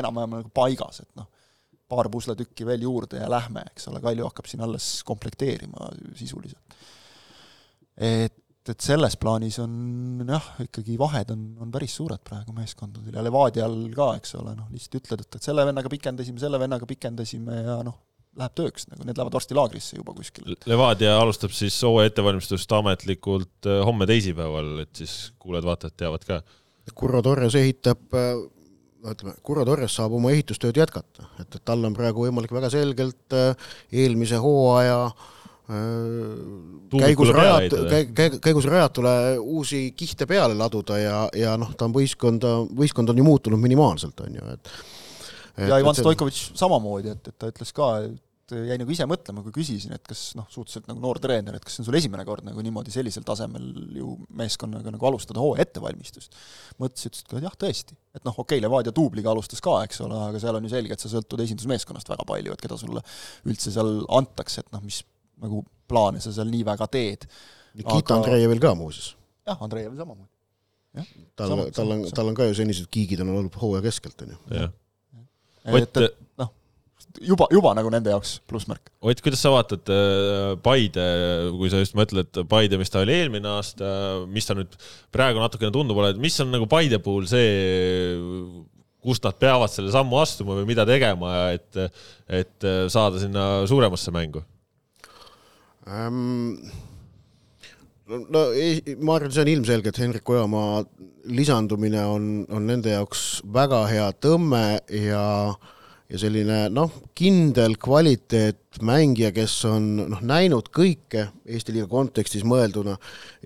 enam-vähem nagu paigas, et noh, paar pusletükki veel juurde ja lähme, eks ole, Kalju hakkab siin alles komplekteerima sisuliselt. et, et selles plaanis on jah, ikkagi vahed on, on päris suured praegu meeskondadel ja Levadial ka, eks ole, noh, lihtsalt ütled, et, et selle vennaga pikendasime, selle vennaga pikendasime ja noh, läheb tööks, nagu need lähevad varsti laagrisse juba kuskile. Levadia alustab siis hooaja ettevalmistust ametlikult äh, homme teisipäeval, et siis kuulajad-vaatajad teavad ka. Kurro Torres ehitab, no ütleme, Kurro Torres saab oma ehitustööd jätkata, et, et tal on praegu võimalik väga selgelt äh, eelmise hooaja käigus rajat-, käigus rajatule uusi kihte peale laduda ja, ja noh, ta on võistkonda, võistkond on ju muutunud minimaalselt, on ju, et ja Ivan Stoikovitš samamoodi, et, et ta ütles ka, et jäi nagu ise mõtlema, kui küsisin, et kas noh, suhteliselt nagu noor treener, et kas see on sul esimene kord nagu niimoodi sellisel tasemel ju meeskonnaga nagu alustada hooaja ettevalmistust. mõtles, ütles, et jah, tõesti. et noh, okei okay,, Levadia duubliga alustas ka, eks ole, aga seal on ju selge, et sa sõltud esindusmeeskonnast väga palju, et keda sulle üldse seal antakse, et noh, mis nagu plaane sa seal nii väga teed. Nikita aga... Andreevil ka muuseas. jah, Andreevil samamoodi. tal, tal on, tal on ka ju senised kiigid on olnud hooaja keskelt, on ju et, et noh, juba, juba nagu nende jaoks plussmärk. Ott, kuidas sa vaatad äh, Paide, kui sa just mõtled Paide, mis ta oli eelmine aasta, mis ta nüüd praegu natukene tundub olevat, mis on nagu Paide puhul see, kust nad peavad selle sammu astuma või mida tegema, et, et saada sinna suuremasse mängu ähm,? No ei, ma arvan, see on ilmselge, et Hendrik Ojamaa lisandumine on, on nende jaoks väga hea tõmme ja ja selline noh, kindel kvaliteet mängija, kes on noh, näinud kõike Eesti liiga kontekstis mõelduna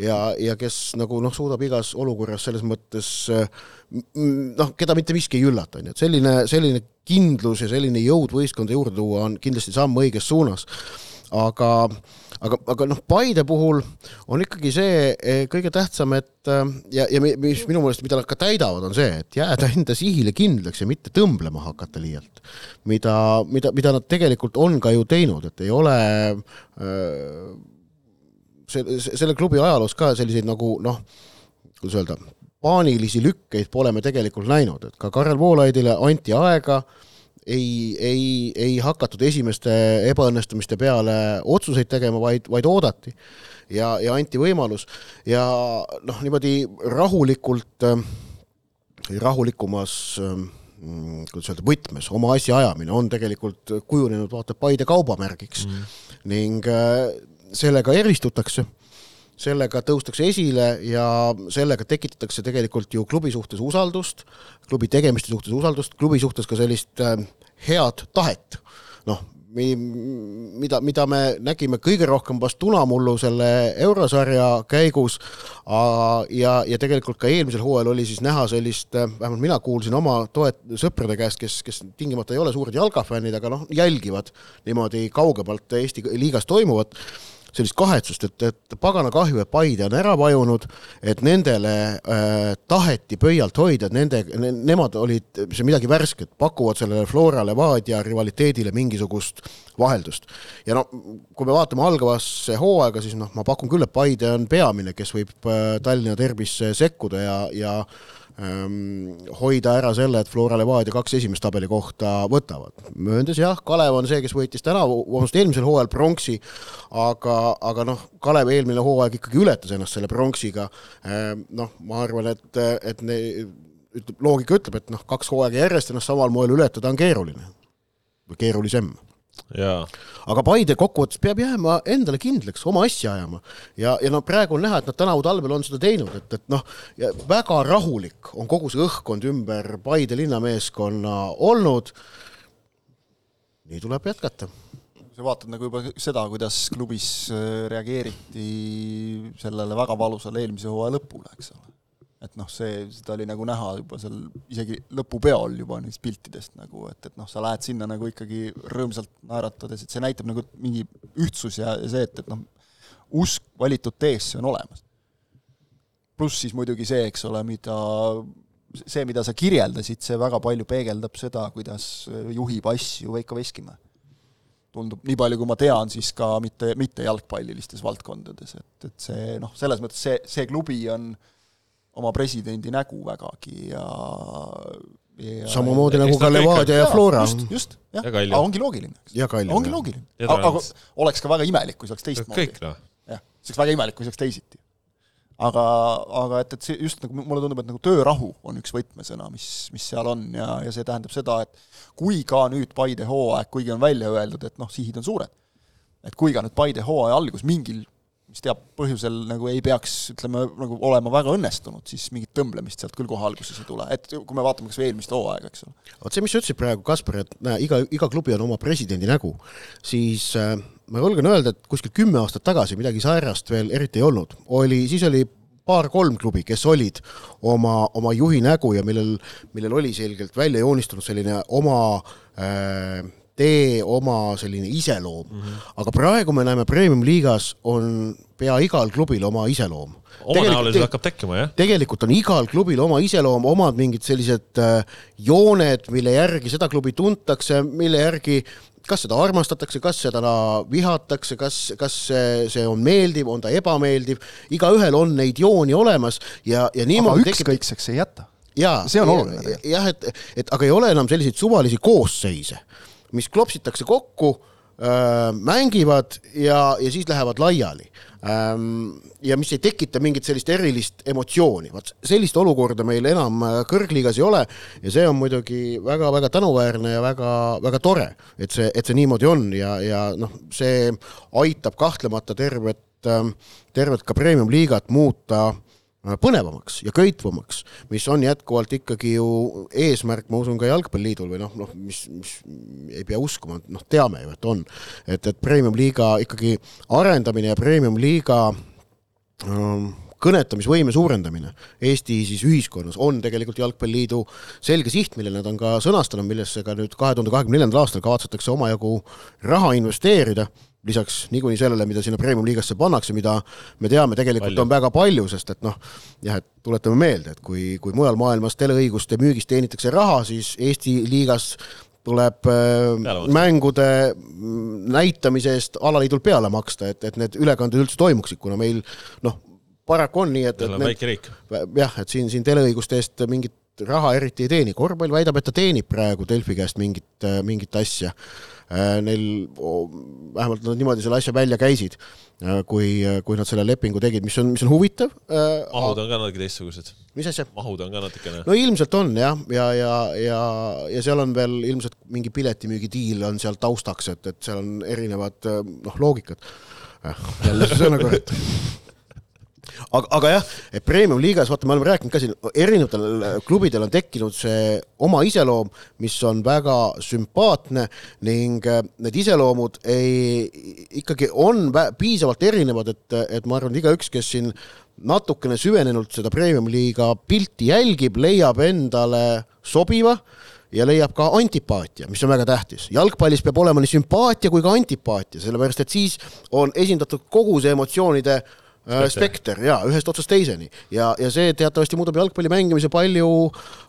ja, ja kes nagu noh, suudab igas olukorras selles mõttes noh, keda mitte miski ei üllata, on ju, et selline, selline kindlus ja selline jõud võistkonda juurde tuua on kindlasti samm õiges suunas. aga aga, aga noh, Paide puhul on ikkagi see eh, kõige tähtsam, et eh, ja, ja mis minu meelest, mida nad ka täidavad, on see, et jääda enda sihile kindlaks ja mitte tõmblema hakata liialt. mida, mida, mida nad tegelikult on ka ju teinud, et ei ole äh, see, selle klubi ajaloos ka selliseid nagu noh, kuidas öelda, paanilisi lükkeid pole me tegelikult näinud, et ka Karel Voolaidile anti aega äh, ei, ei, ei hakatud esimeste ebaõnnestumiste peale otsuseid tegema, vaid, vaid oodati ja, ja anti võimalus. Ja noh, niimoodi rahulikult, äh, rahulikumas mm, kuidas öelda, võtmes oma asja ajamine on tegelikult kujunenud vaata Paide kaubamärgiks. Mm. ning äh, sellega eristutakse sellega tõustakse esile ja sellega tekitatakse tegelikult ju klubi suhtes usaldust, klubi tegemiste suhtes usaldust, klubi suhtes ka sellist äh, head tahet. noh, mida, mida me nägime kõige rohkem vast Tunamullu selle eurosarja käigus ja, ja tegelikult ka eelmisel hooajal oli siis näha sellist, äh, vähemalt mina kuulsin oma toet-, sõprade käest, kes, kes tingimata ei ole suured jalkafännid, aga noh, jälgivad niimoodi kaugemalt Eesti liigas toimuvat sellist kahetsust, et, et pagana kahju, et Paide on ära vajunud, et nendele äh, taheti pöialt hoida, et nende ne,, nemad olid, see midagi värsket, pakuvad sellele Flora Levadia rivaliteedile mingisugust vaheldust. ja no kui me vaatame algavasse hooaega, siis noh, ma pakun küll, et Paide on peamine, kes võib äh, Tallinna derbisse sekkuda ja, ja hoida ära selle, et Flora Levadia kaks esimest tabelikohta võtavad. mööndes jah, Kalev on see, kes võitis tänavu, vabandust, eelmisel hooajal pronksi, aga, aga noh, Kalev eelmine hooaeg ikkagi ületas ennast selle pronksiga ähm,. noh, ma arvan, et, et ne, ütleb, loogika ütleb, et noh, kaks hooaega järjest ennast samal moel ületada on keeruline või keerulisem aga Paide kokkuvõttes peab jääma endale kindlaks, oma asja ajama ja, ja no praegu on näha, et nad tänavu talvel on seda teinud, et, et noh, väga rahulik on kogu see õhkkond ümber Paide linnameeskonna olnud. nii tuleb jätkata sa vaatad nagu juba seda, kuidas klubis äh, reageeriti sellele väga valusale eelmise hooaja lõpule, eks ole. Et noh, see, seda oli nagu näha juba seal isegi lõpupeol juba neist piltidest nagu, et, et noh, sa lähed sinna nagu ikkagi rõõmsalt naeratades, et see näitab nagu mingi ühtsus ja, ja see, et, et noh, usk valitud teesse on olemas. pluss siis muidugi see, eks ole, mida see, mida sa kirjeldasid, see väga palju peegeldab seda, kuidas juhib asju Veiko Veskimäe tundub, nii palju kui ma tean, siis ka mitte, mitte jalgpallilistes valdkondades, et, et see noh, selles mõttes see, see klubi on oma presidendi nägu vägagi ja Ja, samamoodi nagu ka Levadia ja Flora. just, just, jah, aga ongi loogiline. ongi loogiline. aga oleks ka väga imelik, kui see oleks teistmoodi. noh. jah, see oleks väga imelik, kui see oleks teisiti aga, aga et, et see just nagu mulle tundub, et nagu töörahu on üks võtmesõna, mis, mis seal on ja, ja see tähendab seda, et kui ka nüüd Paide hooaeg, kuigi on välja öeldud, et noh, sihid on suured, et kui ka nüüd Paide hooaja algus mingil mis teab põhjusel nagu ei peaks, ütleme, nagu olema väga õnnestunud, siis mingit tõmblemist sealt küll kohe alguses ei tule, et kui me vaatame kas või eelmist hooaega, eks ole. vot see, mis sa ütlesid praegu, Kaspar, et näe, iga, iga klubi on oma presidendi nägu, siis äh, ma julgen öelda, et kuskil kümme aastat tagasi midagi säärast veel eriti ei olnud, oli, siis oli paar-kolm klubi, kes olid oma, oma juhi nägu ja millel, millel oli selgelt välja joonistunud selline oma äh, tee, oma selline iseloom mm. -hmm. aga praegu me näeme Premium-liigas on pea igal klubil oma iseloom. omanäoline hakkab tekkima, jah? tegelikult on igal klubil oma iseloom, omad mingid sellised äh, jooned, mille järgi seda klubi tuntakse, mille järgi kas seda armastatakse, kas seda vihatakse, kas, kas see, on meeldiv, on ta ebameeldiv, igaühel on neid jooni olemas ja, ja niimoodi aga ükskõikseks ei jäta. see on oluline. jah, et, et aga ei ole enam selliseid suvalisi koosseise, mis klopsitakse kokku mängivad ja, ja siis lähevad laiali. ja mis ei tekita mingit sellist erilist emotsiooni, vot sellist olukorda meil enam kõrgliigas ei ole ja see on muidugi väga-väga tänuväärne ja väga-väga tore, et see, et see niimoodi on ja, ja noh, see aitab kahtlemata tervet, tervet ka premium-liigat muuta Äh, põnevamaks ja köitvamaks, mis on jätkuvalt ikkagi ju eesmärk, ma usun, ka Jalgpalliliidul või noh, noh, mis, mis ei pea uskuma, noh, teame ju, et on. et, et premium-liiga ikkagi arendamine ja premium-liiga ähm, kõnetamisvõime suurendamine Eesti siis ühiskonnas on tegelikult Jalgpalliliidu selge siht, mille nad on ka sõnastanud, millesse ka nüüd kahe tuhande kahekümne neljandal aastal kavatsetakse omajagu raha investeerida lisaks niikuinii sellele, mida sinna premium-liigasse pannakse, mida me teame, tegelikult palju. on väga palju, sest et noh, jah, et tuletame meelde, et kui, kui mujal maailmas teleõiguste müügist teenitakse raha, siis Eesti liigas tuleb äh, mängude näitamise eest alaliidul peale maksta, et, et need ülekanded üldse toimuksid, kuna meil noh, paraku on nii, et, et need, jah, et siin, siin teleõiguste eest mingit raha eriti ei teeni, korvpall väidab, et ta teenib praegu Delfi käest mingit, mingit asja. Äh, neil, vähemalt nad niimoodi selle asja välja käisid, äh, kui, kui nad selle lepingu tegid, mis on, mis on huvitav. Äh, mahud on ka natuke teistsugused. mis asja? mahud on ka natukene. no ilmselt on jah, ja, ja, ja, ja seal on veel ilmselt mingi piletimüügidiil on seal taustaks, et, et seal on erinevad noh, loogikad. jälle see sõnakord aga, aga jah, et premium-liigas, vaata, me oleme rääkinud ka siin, erinevatel klubidel on tekkinud see oma iseloom, mis on väga sümpaatne ning äh, need iseloomud ei, ikkagi on piisavalt erinevad, et, et ma arvan, igaüks, kes siin natukene süvenenult seda premium-liiga pilti jälgib, leiab endale sobiva ja leiab ka antipaatia, mis on väga tähtis. jalgpallis peab olema nii sümpaatia kui ka antipaatia, sellepärast et siis on esindatud kogu see emotsioonide äh, Äh, spekter jaa, ühest otsast teiseni. Ja, ja see teatavasti muudab jalgpalli mängimise palju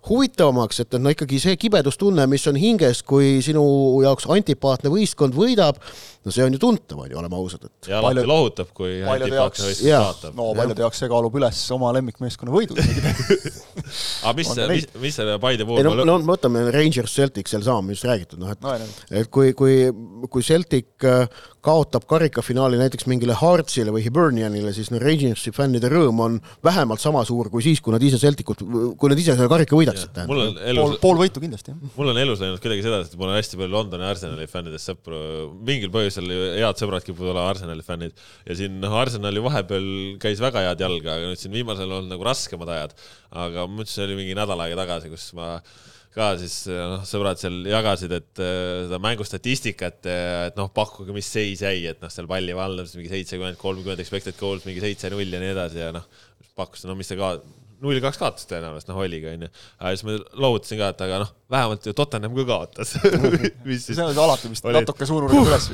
huvitavamaks, et no ikkagi see kibedustunne, mis on hinges, kui sinu jaoks antipaatne võistkond võidab, no see on ju tuntav, on ju, oleme ausad, et ja alati lohutab, kui antipaatne võistkond kaotab. no paljude jaoks see kaalub üles oma lemmikmeeskonna võidu aga mis, mis, mis selle Paide puhul ei no, no võtame Rangers Celtic sealsama, millest räägitud, noh et no, et kui, kui, kui Celtic äh, kaotab karikafinaali näiteks mingile Heartsile või Hibernianile, siis no Rangersi fännide rõõm on vähemalt sama suur kui siis, kui nad ise Celticut, kui nad ise selle karika võidaksid. Elus... pool, pool võitu kindlasti, jah. mul on elus läinud kuidagi sedasi, et mul on hästi palju Londoni Arsenali fännidest sõpru, mingil põhjusel head sõbrad kipuvad olema Arsenali fännid. Ja siin noh, Arsenali vahepeal käis väga head jalga, aga nüüd siin viimasel on nagu raskemad ajad, aga ma mõtlesin, see oli mingi nädal aega tagasi, kus ma ka siis noh, sõbrad seal jagasid, et seda mängustatistikat, et noh, pakkuge, mis seis jäi, et noh, seal palli valdamise mingi seitsekümmend, kolmkümmend expected goals, mingi seitse-null ja nii edasi ja noh, pakkusin, no mis te ka null kaks kaotas tõenäoliselt, noh oligi, onju. siis ma loovutasin ka, et aga noh, vähemalt ju Tottenham ka kaotas mis siis. see on alati vist oli... natuke suunurga uh, üles.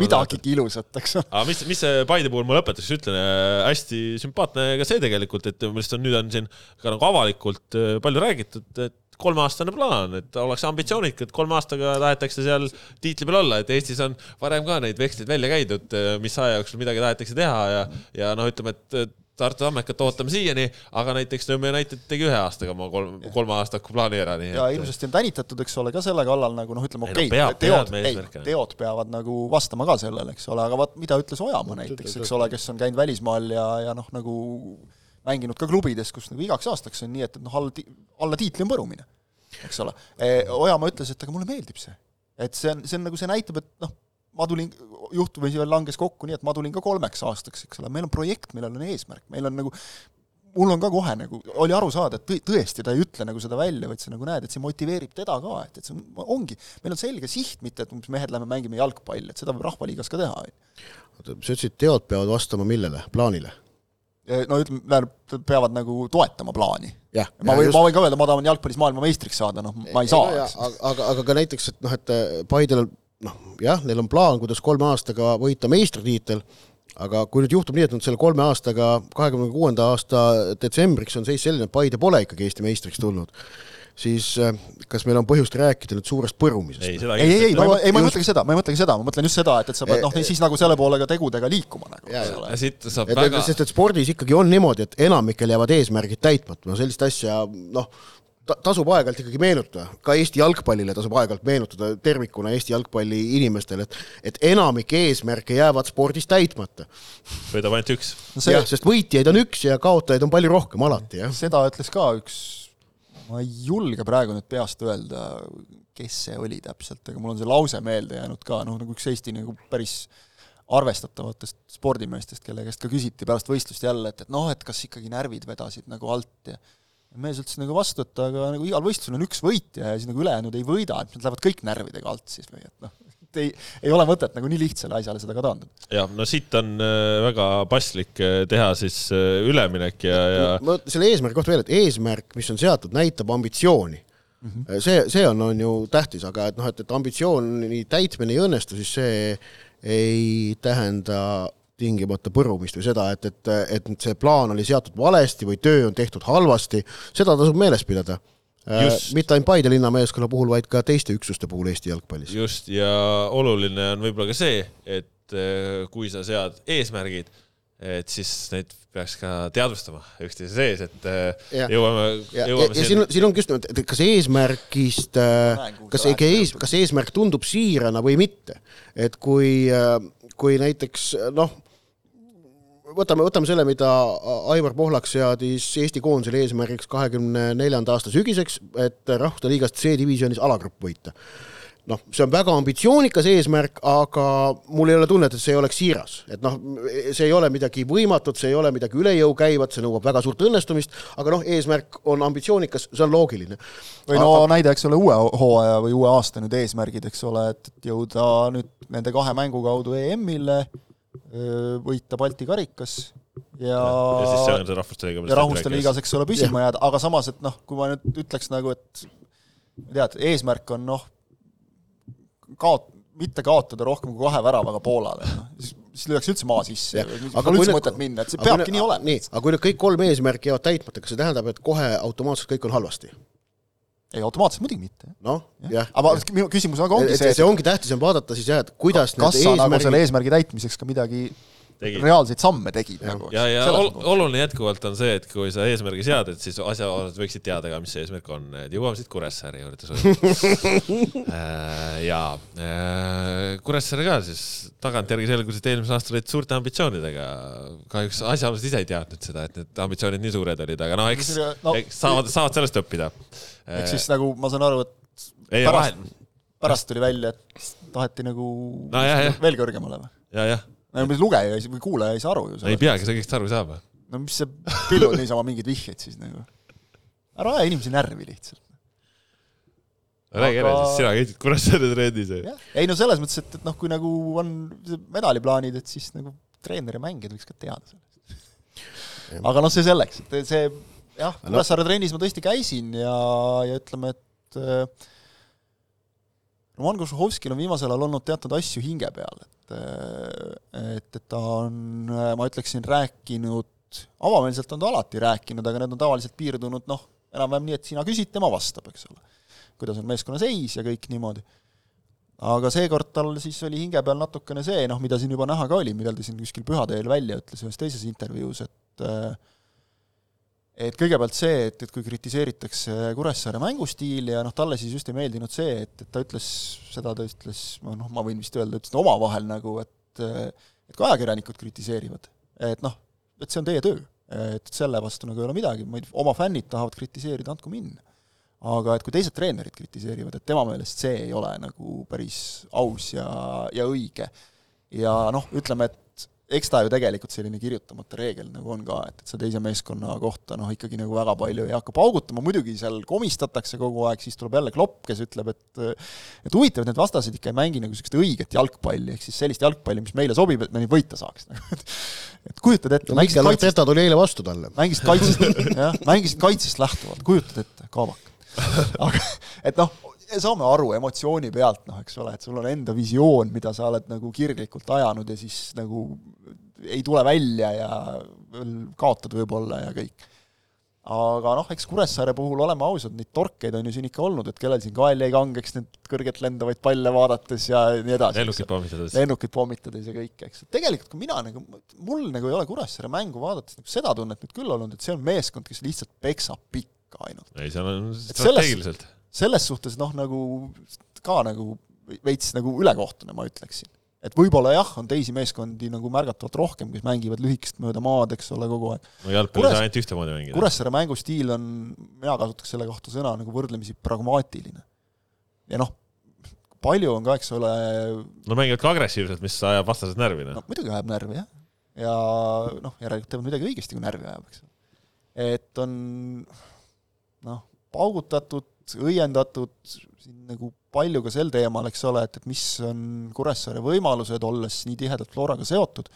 midagigi ilusat, eks ole. aga mis, mis see Paide puhul ma lõpetuseks ütlen, äh, hästi sümpaatne ka see tegelikult, et minu arust on nüüd on siin ka nagu avalikult äh, palju räägitud, et kolmeaastane plaan, et ollakse ambitsioonikad, kolme aastaga tahetakse seal tiitli peal olla, et Eestis on varem ka neid veksleid välja käidud, äh, mis aja jooksul midagi tahetakse teha ja, ja noh, ütleme, et Tartu Tammekat ootame siiani, aga näiteks Nõmme United tegi ühe aastaga oma kolm, kolme aastaku plaani ära, nii ja et... hirmsasti on tänitatud, eks ole, ka selle kallal nagu noh, ütleme okei okay, no, teod, ei, teod peavad nagu vastama ka sellele, eks ole, aga vaat mida ütles Ojamaa näiteks, eks ole, kes on käinud välismaal ja, ja noh, nagu mänginud ka klubides, kus nagu igaks aastaks on nii, et, et noh, alla, alla tiitli on põrumine, eks ole. E, Ojamaa ütles, et aga mulle meeldib see. et see on, see on nagu, see näitab, et noh, ma tulin, juhtumisi veel langes kokku nii, et ma tulin ka kolmeks aastaks, eks ole, meil on projekt, millel on eesmärk, meil on nagu mul on ka kohe nagu, oli aru saada, et tõ-, tõesti, ta ei ütle nagu seda välja, vaid sa nagu näed, et see motiveerib teda ka, et, et see on, ongi, meil on selge siht, mitte et umbes mehed lähme mängime jalgpalli, et seda võib Rahvaliigas ka teha. oota, sa ütlesid, teod peavad vastama millele, plaanile? no ütleme, tähendab, peavad nagu toetama plaani. ma võin, ma võin ka öelda, ma tahan jalgpallis maailmameistriks saada, noh, ma ei saa. aga, aga ka näiteks, et noh, et Paidel noh, jah, neil on plaan, kuidas kolme aastaga võita meistritiitel, aga kui nüüd juhtub nii, et nüüd selle kolme aastaga, kahekümne kuuenda aasta detsembriks on seis selline, et Paide pole ikkagi Eesti meistriks tulnud, siis äh, kas meil on põhjust rääkida nüüd suurest põrumisest? ei, ei, ei, ei, ma, ei, ma ei mõtlegi seda, ma ei mõtlegi seda, ma mõtlen just seda, et, et sa pead noh, siis nagu selle poole ka tegudega liikuma nagu. ja siit saab et, väga sest et spordis ikkagi on niimoodi, et enamikel jäävad eesmärgid täitmata, no sellist asja noh, tasub aeg-ajalt ikkagi meenutada, ka Eesti jalgpallile tasub aeg-ajalt meenutada tervikuna Eesti jalgpalli inimestele, et et enamik eesmärke jäävad spordis täitmata. võidab ainult üks no. See... jah, sest võitjaid on üks ja kaotajaid on palju rohkem alati, jah. seda ütles ka üks, ma ei julge praegu nüüd peast öelda, kes see oli täpselt, aga mul on see lause meelde jäänud ka, noh nagu üks Eesti nagu päris arvestatavatest spordimeestest, kelle käest ka küsiti pärast võistlust jälle, et, et noh, et kas ikkagi närvid vedasid nagu alt ja mees ütles nagu vastu, et aga nagu igal võistlusel on üks võitja ja siis nagu ülejäänud ei võida, et nad lähevad kõik närvidega alt siis või et noh, et ei, ei ole mõtet nagu nii lihtsale asjale seda ka taandada. jah, no siit on äh, väga paslik äh, teha siis äh, üleminek ja, ja ma selle eesmärgi kohta veel, et eesmärk, mis on seatud, näitab ambitsiooni mm. -hmm. see, see on, on ju tähtis, aga et noh, et, et ambitsiooni täitmine ei õnnestu, siis see ei tähenda tingimata põrumist või seda, et, et, et see plaan oli seatud valesti või töö on tehtud halvasti, seda tasub meeles pidada. Äh, mitte ainult Paide linnameeskonna puhul, vaid ka teiste üksuste puhul Eesti jalgpallis. just, ja oluline on võib-olla ka see, et äh, kui sa sead eesmärgid, et siis neid peaks ka teadvustama üksteise sees, et äh, ja. jõuame, jõuame ja, ja siin, siin ongi just nimelt, et kas eesmärgist, kas, ees, kas eesmärk tundub siirana või mitte. et kui, kui näiteks noh, võtame, võtame selle, mida Aivar Pohlak seadis Eesti koondisele eesmärgiks kahekümne neljanda aasta sügiseks, et rahvuste liigast C-divisjonis alagrupp võita. noh, see on väga ambitsioonikas eesmärk, aga mul ei ole tunnet, et see oleks siiras, et noh, see ei ole midagi võimatut, see ei ole midagi üle jõu käivat, see nõuab väga suurt õnnestumist, aga noh, eesmärk on ambitsioonikas, see on loogiline. või no aga... näide, eks ole, uue hooaja või uue aasta nüüd eesmärgid, eks ole, et jõuda nüüd nende kahe mängu kaudu EM-ile võita Balti karikas ja ja siis see on see rahvuste liiga ja rahvuste liigas, eks ole, püsima jääda, aga samas, et noh, kui ma nüüd ütleks nagu, et tead, eesmärk on noh, kaot-, mitte kaotada rohkem kui kahe väravaga Poolale, noh, siis siis lüüakse üldse maa sisse, pole üldse mõtet minna, et see peabki nii olema. nii, aga kui nüüd kõik kolm eesmärki jäävad täitmata, kas see tähendab, et kohe automaatselt kõik on halvasti? Ei, automaatselt muidugi mitte. noh, jah. aga minu küsimus aga ongi see, et see ongi tähtis on vaadata siis jah, et kuidas kas sa eesmärgi... nagu selle eesmärgi täitmiseks ka midagi tegid. reaalseid samme tegid ja. nagu. ja, ja ol, oluline jätkuvalt on see, et kui sa eesmärgi sead, et siis asjaosalised võiksid teada ka, mis see eesmärk on, et jõuame siit Kuressaare juurde äh, ja äh, Kuressaare ka siis tagantjärgi selgus, et eelmisel aastal olid suurte ambitsioonidega. kahjuks asjaosalised ise ei teadnud seda, et need ambitsioonid nii suured olid, aga noh, eks no,, eks saavad, saavad sellest õppida. Eks siis nagu ma saan aru, et ei, pärast, pärast tuli välja, et taheti nagu no, jah, jah. veel kõrgemale või? ja, jah no mis lugeja või kuulaja ei saa aru ju. ei peagi, sa kõigest aru ei saa või? no mis sa, pillud niisama mingeid vihjeid siis nagu. ära aja inimesi närvi lihtsalt. räägi ära siis, sina käisid Kuressaare trennis ju. jah, ei no selles mõttes, et, et noh, kui nagu on medaliplaanid, et siis nagu treener ja mängijad võiks ka teada sellest. aga noh, see selleks, et see jah, Kuressaare trennis ma tõesti käisin ja, ja ütleme, et äh, Roman Kožuhovskil on viimasel ajal olnud teatud asju hinge peal, et et, et ta on, ma ütleksin, rääkinud, avameelselt on ta alati rääkinud, aga need on tavaliselt piirdunud noh, enam-vähem nii, et sina küsid, tema vastab, eks ole. kuidas on meeskonna seis ja kõik niimoodi aga seekord tal siis oli hinge peal natukene see, noh, mida siin juba näha ka oli, millal ta siin kuskil pühade eel välja ütles ühes teises intervjuus, et et kõigepealt see, et, et kui kritiseeritakse Kuressaare mängustiili ja noh, talle siis just ei meeldinud see, et, et ta ütles, seda ta ütles, noh, ma võin vist öelda, ütles omavahel nagu, et et kui ajakirjanikud kritiseerivad, et noh, et see on teie töö, et selle vastu nagu ei ole midagi, ei, oma fännid tahavad kritiseerida, andku minna aga et kui teised treenerid kritiseerivad, et tema meelest see ei ole nagu päris aus ja, ja õige. ja noh, ütleme, et eks ta ju tegelikult selline kirjutamata reegel nagu on ka, et, et sa teise meeskonna kohta noh, ikkagi nagu väga palju ei hakka paugutama, muidugi seal komistatakse kogu aeg, siis tuleb jälle klopp, kes ütleb, et et huvitav, et need vastased ikka ei mängi nagu niisugust õiget jalgpalli, ehk siis sellist jalgpalli, mis meile sobib, et me neid võita saaks nagu et kujutad ette no Mikel Arteta tuli eile vastu talle. mängisid kaitsest, jah, mängisid kaitsest lähtuvalt, kujutad ette, kaabak aga et noh, saame aru emotsiooni pealt, noh, eks ole, et sul on enda visioon, mida sa oled nagu kirglikult ajanud ja siis nagu ei tule välja ja kaotad võib-olla ja kõik. aga noh, eks Kuressaare puhul, oleme ausad, neid torkeid on ju siin ikka olnud, et kellel siin kael jäi kangeks need kõrgelt lendavaid palle vaadates ja nii edasi. lennukit pommitades. lennukit pommitades ja kõik, eks. tegelikult kui mina nagu, mul nagu ei ole Kuressaare mängu vaadates nagu seda tunnet nüüd küll olnud, et see on meeskond, kes lihtsalt peksab pikka ainult. ei, seal on strateegiliselt. Selles suhtes noh, nagu ka nagu veits nagu ülekohtune, ma ütleksin. et võib-olla jah, on teisi meeskondi nagu märgatavalt rohkem, kes mängivad lühikest mööda maad, eks ole, kogu aeg. no jalgpalli ei saa ainult ühtemoodi mängida. Kuressaare mängustiil on, mina kasutaks selle kohta sõna nagu võrdlemisi pragmaatiline. ja noh, palju on ka, eks ole no mängivad ka agressiivselt, mis ajab vastased närvi, noh. no muidugi ajab närvi, jah. ja noh, järelikult teevad midagi õigesti, kui närvi ajab, eks. et on noh, paugutatud, õiendatud siin nagu palju ka sel teemal, eks ole, et, et mis on Kuressaare võimalused, olles nii tihedalt Floraga seotud,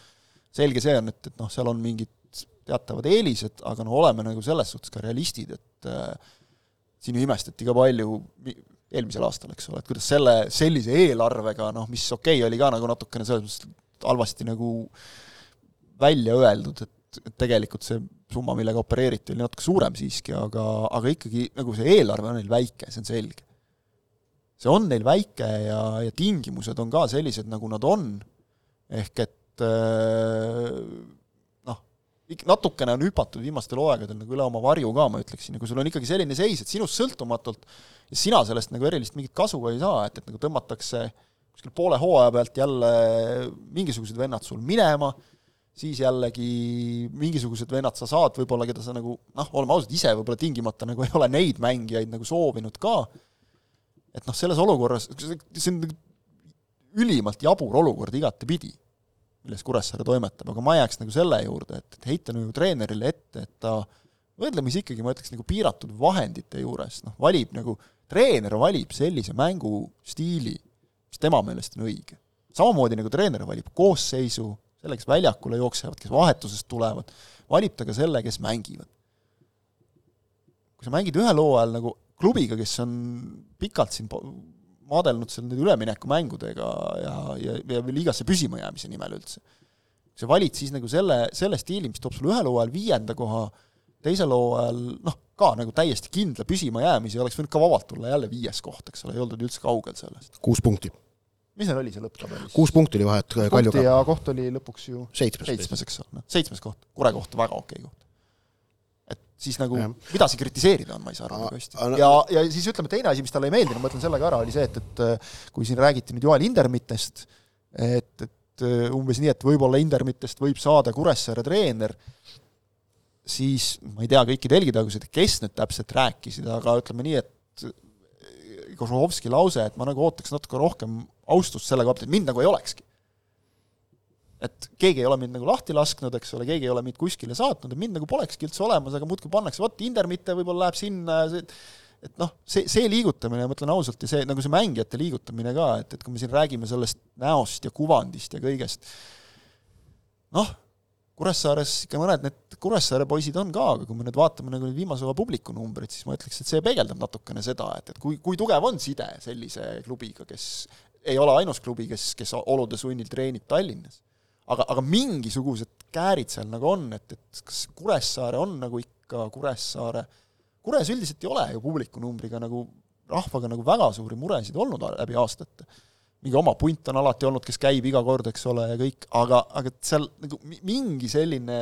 selge see on, et, et noh, seal on mingid teatavad eelised, aga no oleme nagu selles suhtes ka realistid, et äh, siin ju imestati ka palju eelmisel aastal, eks ole, et kuidas selle, sellise eelarvega, noh, mis okei okay,, oli ka nagu natukene selles mõttes halvasti nagu välja öeldud, et, et tegelikult see summa, millega opereeriti, oli natuke suurem siiski, aga, aga ikkagi nagu see eelarve on neil väike, see on selge. see on neil väike ja, ja tingimused on ka sellised, nagu nad on, ehk et noh, natukene on hüpatud viimastel hooaegadel nagu üle oma varju ka, ma ütleksin, ja kui sul on ikkagi selline seis, et sinust sõltumatult ja sina sellest nagu erilist mingit kasu ei saa, et, et nagu tõmmatakse kuskil poole hooaja pealt jälle mingisugused vennad sul minema, siis jällegi mingisugused vennad sa saad võib-olla, keda sa nagu noh, oleme ausad, ise võib-olla tingimata nagu ei ole neid mängijaid nagu soovinud ka, et noh, selles olukorras, see on ülimalt jabur olukord igatepidi, milles Kuressaare toimetab, aga ma jääks nagu selle juurde, et, et heita nagu treenerile ette, et ta võrdlemisi ikkagi, ma ütleks, nagu piiratud vahendite juures, noh, valib nagu, treener valib sellise mängustiili, mis tema meelest on õige. samamoodi nagu treener valib koosseisu, selle, kes väljakule jooksevad, kes vahetusest tulevad, valib ta ka selle, kes mängivad. kui sa mängid ühel hooajal nagu klubiga, kes on pikalt siin maadelnud seal nende üleminekumängudega ja, ja, ja liigasse püsima jäämise nimel üldse, kui sa valid siis nagu selle, selle stiili, mis toob sulle ühel hooajal viienda koha, teisel hooajal noh, ka nagu täiesti kindla püsima jäämise, oleks võinud ka vabalt tulla jälle viies koht, eks ole, ei oldud üldse kaugel sellest. kuus punkti. Mis neil oli see lõpptabelis? kuus punkti oli vahet Kaljuga. ja koht oli lõpuks ju seitsmes, seitsmes, eks ole, seitsmes koht, Kure koht, väga okei koht. et siis nagu, mida see kritiseerida on, ma ei saa aru nagu hästi. ja, ja siis ütleme, teine asi, mis talle ei meeldinud, ma ütlen selle ka ära, oli see, et, et kui siin räägiti nüüd Joel Indermitest, et, et umbes nii, et võib-olla Indermitest võib saada Kuressaare treener, siis ma ei tea kõiki telgitagused, kes nüüd täpselt rääkisid, aga ütleme nii, et Kozlovski lause, et ma nagu ootaks natuke rohkem austust selle koha pealt, et mind nagu ei olekski. et keegi ei ole mind nagu lahti lasknud, eks ole, keegi ei ole mind kuskile saatnud, et mind nagu polekski üldse olemas, aga muudkui pannakse, vot Indermitte võib-olla läheb sinna, et noh, see, see liigutamine, ma ütlen ausalt, ja see, nagu see mängijate liigutamine ka, et, et kui me siin räägime sellest näost ja kuvandist ja kõigest, noh, Kuressaares ikka mõned need Kuressaare poisid on ka, aga kui me nüüd vaatame nagu viimase hooaja publiku numbreid, siis ma ütleks, et see peegeldab natukene seda, et, et kui, kui tugev on side sellise klubiga, kes ei ole ainus klubi, kes, kes olude sunnil treenib Tallinnas. aga, aga mingisugused käärid seal nagu on, et, et kas Kuressaare on nagu ikka Kuressaare, Kures üldiselt ei ole ju publiku numbriga nagu rahvaga nagu väga suuri muresid olnud läbi aastate mingi oma punt on alati olnud, kes käib iga kord, eks ole, ja kõik, aga, aga seal nagu mingi selline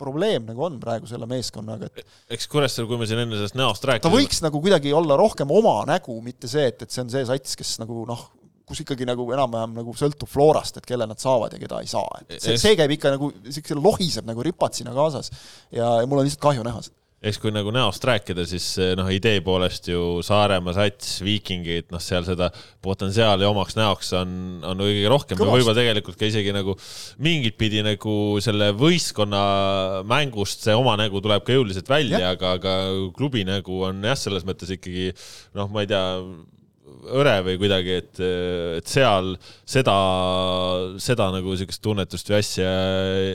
probleem nagu on praegu selle meeskonnaga, et eks Kuressaare, kui me siin enne sellest näost rääkisime ta võiks nagu kuidagi olla rohkem oma nägu, mitte see, et, et see on see sats, kes nagu noh, kus ikkagi nagu enam-vähem nagu sõltub Florast, et kelle nad saavad ja keda ei saa, et see, see käib ikka nagu, niisugune lohiseb nagu ripatsina kaasas. Ja, ja mul on lihtsalt kahju näha seda eks kui nagu näost rääkida, siis eh, noh, idee poolest ju Saaremaa sats, Viikingid, noh, seal seda potentsiaali omaks näoks on, on kõige rohkem ja võib-olla tegelikult ka isegi nagu mingit pidi nagu selle võistkonna mängust see oma nägu tuleb ka jõuliselt välja, aga, aga klubi nägu on jah, selles mõttes ikkagi noh, ma ei tea hõre või kuidagi, et, et seal seda, seda nagu niisugust tunnetust või asja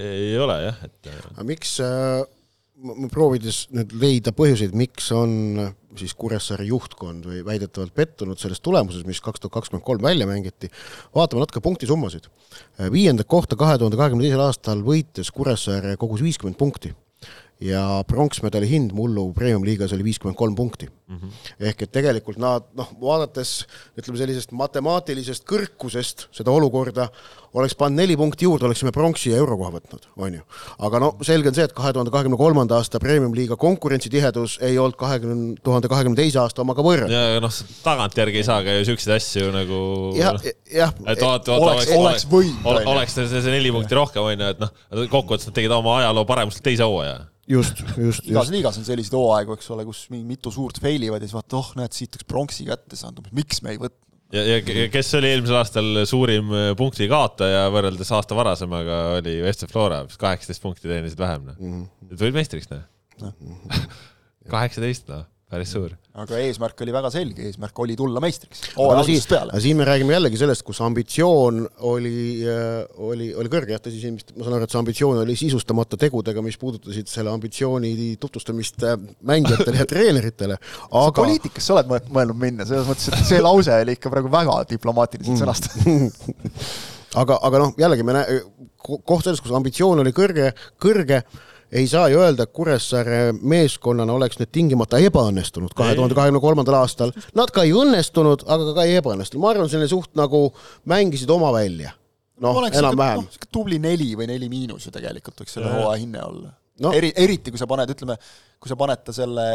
ei ole jah, et. aga miks äh proovides nüüd leida põhjuseid, miks on siis Kuressaare juhtkond või väidetavalt pettunud selles tulemuses, mis kaks tuhat kakskümmend kolm välja mängiti, vaatame natuke punktisummasid. viiendat kohta kahe tuhande kahekümne teisel aastal võites Kuressaare kogus viiskümmend punkti ja pronksmedali hind mullu premium-liigas oli viiskümmend kolm punkti mm. -hmm. ehk et tegelikult nad noh, vaadates ütleme sellisest matemaatilisest kõrkusest seda olukorda, oleks pannud neli punkti juurde, oleksime pronksi ja euro koha võtnud, on ju. aga no selge on see, et kahe tuhande kahekümne kolmanda aasta premium-liiga konkurentsitihedus ei olnud kahekümne, tuhande kahekümne teise aasta omaga võrreldav. ja noh, tagantjärgi ei saa ka ju siukseid asju nagu jah, jah. vaata, oleks, oleks võinud. oleks see, see neli punkti rohkem, on ju, et noh, kokkuvõttes nad tegid oma ajaloo paremust teise hooaja just, just. igas liigas on selliseid hooaegu, eks ole, kus mingi mitu suurt fail ivad ja siis vaata, oh näed, siit oleks pronksi kätte saanud, miks me ei võtnud. ja, ja kes oli eelmisel aastal suurim äh, punkti kaotaja võrreldes aasta varasemaga, oli FC Flora, kaheksateist punkti teenisid vähem, noh mm -hmm.. tulid meistriks, noh. kaheksateist, noh päris suur. aga eesmärk oli väga selge, eesmärk oli tulla meistriks. aga siis, siin me räägime jällegi sellest, kus ambitsioon oli, äh, oli, oli kõrge, jah, tõsi, siin vist ma saan aru, et see ambitsioon oli sisustamata tegudega, mis puudutasid selle ambitsiooni tutvustamist äh, mängijatele ja treeneritele, aga poliitikasse sa oled mõelnud minna, selles mõttes, et see lause oli ikka praegu väga diplomaatiliselt mm. sõnastatud aga, aga noh, jällegi me näe-, koht selles, kus ambitsioon oli kõrge, kõrge, ei saa ju öelda, et Kuressaare meeskonnana oleks nüüd tingimata ebaõnnestunud kahe tuhande kahekümne kolmandal aastal. Nad ka ei õnnestunud, aga ka ei ebaõnnestunud, ma arvan, selline suht nagu mängisid oma välja. noh, enam-vähem no,. tubli neli või neli miinus ju tegelikult võiks selle hooaja hinne olla no.. eri, eriti kui sa paned, ütleme, kui sa paned ta selle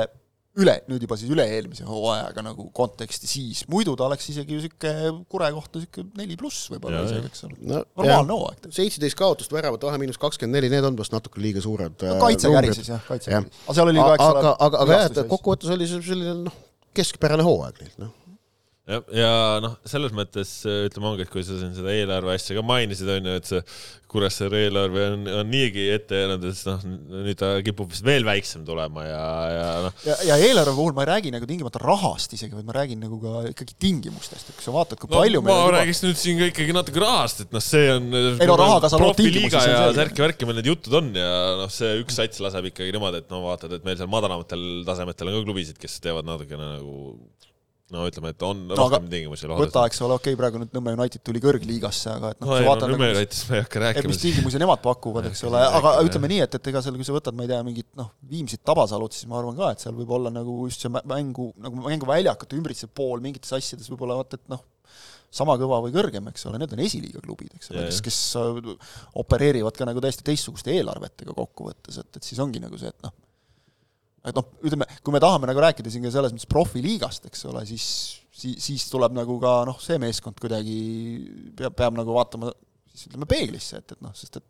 üle, nüüd juba siis üle-eelmise hooajaga nagu konteksti, siis. Muidu ta oleks isegi ju niisugune kure kohta niisugune neli pluss võib-olla isegi, eks ole. No,. normaalne hooaeg. seitseteist kaotust, väravate vahe miinus kakskümmend neli, need on vast natuke liiga suured no, äh, kaitse kärises jah, kaitse kärises. aga seal oli ka, eks ole aga, aga, aga jah, et kokkuvõttes oli see selline noh, keskpärane hooaeg neil, noh ja, ja noh, selles mõttes ütleme ongi, et kui sa siin seda eelarve asja ka mainisid, on ju, et see Kuressaare eelarve on, on niigi ette jäänud, et noh, nüüd ta kipub vist veel väiksem tulema ja, ja noh. ja, ja eelarve puhul ma ei räägi nagu tingimata rahast isegi, vaid ma räägin nagu ka ikkagi tingimustest, et kui sa vaatad, kui no, palju ma räägiks juba... nüüd siin ka ikkagi natuke rahast, et noh, see on ei no rahaga sa lood tingimusi. ja särki-värki meil need jutud on ja noh, see üks sats laseb ikkagi niimoodi, et no vaatad, et meil seal madalamatel tasemetel on ka klubisid, kes teevad natukene nagu no ütleme, et on no, rohkem tingimusi võta, eks ole, okei okay,, praegu nüüd Nõmme United tuli kõrgliigasse, aga et noh no,, vaatad no, Nõmme nagu, Unitedist ma ei hakka rääkima. mis tingimusi nemad pakuvad, eks ole, aga ütleme nii, et, et ega seal, kui sa võtad, ma ei tea, mingit noh, Viimsit, Tabasalut, siis ma arvan ka, et seal võib olla nagu just see mängu, nagu mänguväljakute ümbritsev pool mingites asjades võib-olla vaata, et noh, sama kõva või kõrgem, eks ole, need on esiliiga klubid, eks ole, kes, kes äh, opereerivad ka nagu täiesti teistsuguste eelarvetega kokkuvõttes, et, et siis ongi nagu see, et noh, et noh, ütleme, kui me tahame nagu rääkida siin ka selles mõttes profiliigast, eks ole, siis, siis, siis tuleb nagu ka noh, see meeskond kuidagi peab, peab nagu vaatama siis ütleme peeglisse, et, et noh, sest et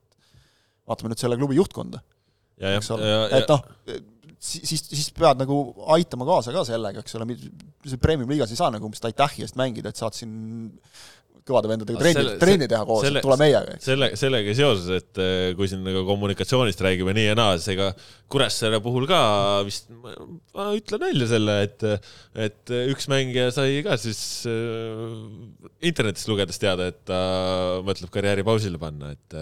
vaatame nüüd selle klubi juhtkonda. eks ole, et noh, siis, siis pead nagu aitama kaasa ka sellega, eks ole, see premium-liigas ei saa nagu umbes aitähi eest mängida, et saad siin kõvade vendadega trenni, trenni teha koos, tule meiega. selle, sellega seoses, et äh, kui siin nagu kommunikatsioonist räägime nii ja naa, siis ega Kuressaare puhul ka vist, ma ütlen välja selle, et, et üks mängija sai ka siis äh, internetis lugedes teada, et ta mõtleb karjääri pausile panna, et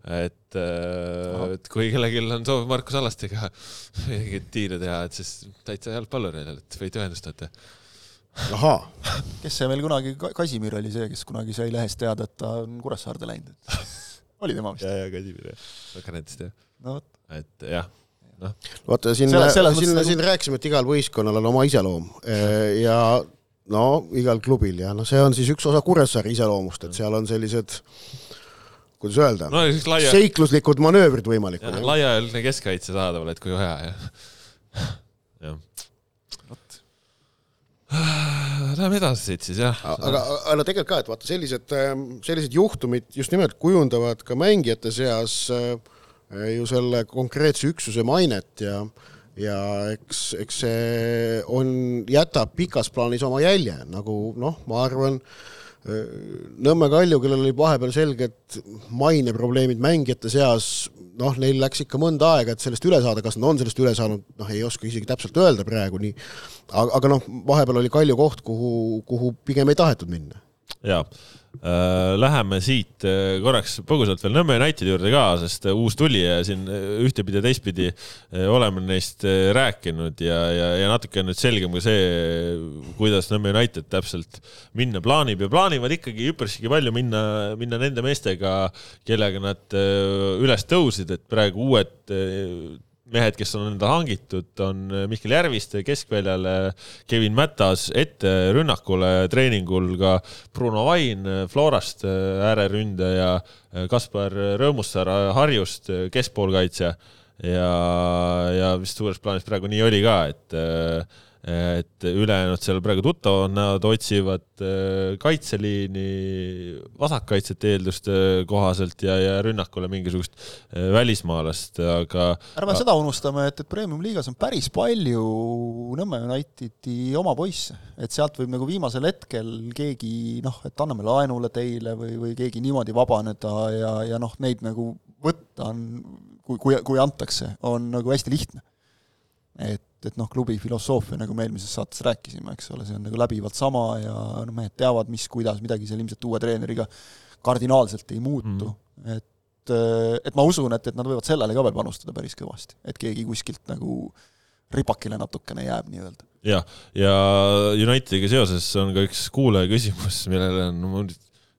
et, et kui kellelgi on soov Markus Allastiga mingit diili teha, et siis täitsa jalgpallurile, et võite ühendust võtta ahaa. kes see meil kunagi, Kasimir oli see, kes kunagi sai lehest teada, et ta on Kuressaarde läinud oli tema vist? ja, ja Kasimir jah, nendest jah. no vot. et jah noh. vaata siin, siin, nagu... siin rääkisime, et igal võistkonnal on oma iseloom ja no igal klubil ja noh, see on siis üks osa Kuressaare iseloomust, et seal on sellised kuidas öelda no,, laia... seikluslikud manöövrid võimalikud. laiajaline keskkaitse saadaval, et kui vaja, jah. jah. Läheme edasi siit siis, jah. aga, aga no tegelikult ka, et vaata, sellised, ähm, sellised juhtumid just nimelt kujundavad ka mängijate seas äh, ju selle konkreetse üksuse mainet ja ja eks, eks see on, jätab pikas plaanis oma jälje, nagu noh, ma arvan äh,, Nõmme Kalju, kellel olid vahepeal selged maineprobleemid mängijate seas, noh, neil läks ikka mõnda aega, et sellest üle saada, kas nad on sellest üle saanud, noh, ei oska isegi täpselt öelda praegu nii. aga, aga noh, vahepeal oli Kalju koht, kuhu, kuhu pigem ei tahetud minna. jaa läheme siit äh, korraks põgusalt veel Nõmme Unitedi juurde ka, sest äh, uus tulija siin ühtepidi ja teistpidi oleme neist rääkinud ja, ja, ja natuke on nüüd selgem ka see, kuidas Nõmme United täpselt minna plaanib ja plaanivad ikkagi üpriski palju minna, minna nende meestega, kellega nad üles tõusid, et praegu uued mehed, kes on endale hangitud, on Mihkel Järviste keskväljale, Kevin Mätas ette rünnakule treeningul ka Bruno Vain Florast ääreründaja, Kaspar Rõõmussaar Harjust keskpoolkaitsja. Ja, ja vist suures plaanis praegu nii oli ka, et et ülejäänud seal praegu tuttavad, nad otsivad äh, kaitseliini vasakkaitsete eelduste kohaselt ja, ja rünnakule mingisugust äh, välismaalast, aga ärme seda unustame, et, et Premium-liigas on päris palju Nõmme Unitedi oma poisse, et sealt võib nagu viimasel hetkel keegi noh, et anname laenule teile või, või keegi niimoodi vabaneda ja, ja noh, neid nagu võtta on, kui, kui, kui antakse, on nagu hästi lihtne. et et noh, klubi filosoofia, nagu me eelmises saates rääkisime, eks ole, see on nagu läbivalt sama ja noh, mehed teavad, mis, kuidas, midagi seal ilmselt uue treeneriga kardinaalselt ei muutu mm., et et ma usun, et, et nad võivad sellele ka veel panustada päris kõvasti, et keegi kuskilt nagu ripakile natukene jääb nii-öelda. jah, ja Unitediga seoses on ka üks kuulaja küsimus, millele on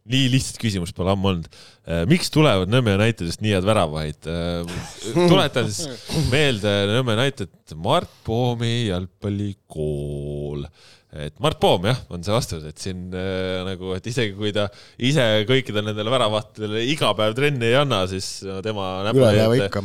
nii lihtsat küsimust pole ammu olnud. Äh, miks tulevad Nõmme Unitedist nii head väravaid? Äh, tuletan siis meelde Nõmme United Mart Poomi jalgpallikool et Mart Poom jah, on see vastus, et siin äh, nagu, et isegi kui ta ise kõikidele nendele väravahtidele iga päev trenni ei anna, siis tema näpunäidete,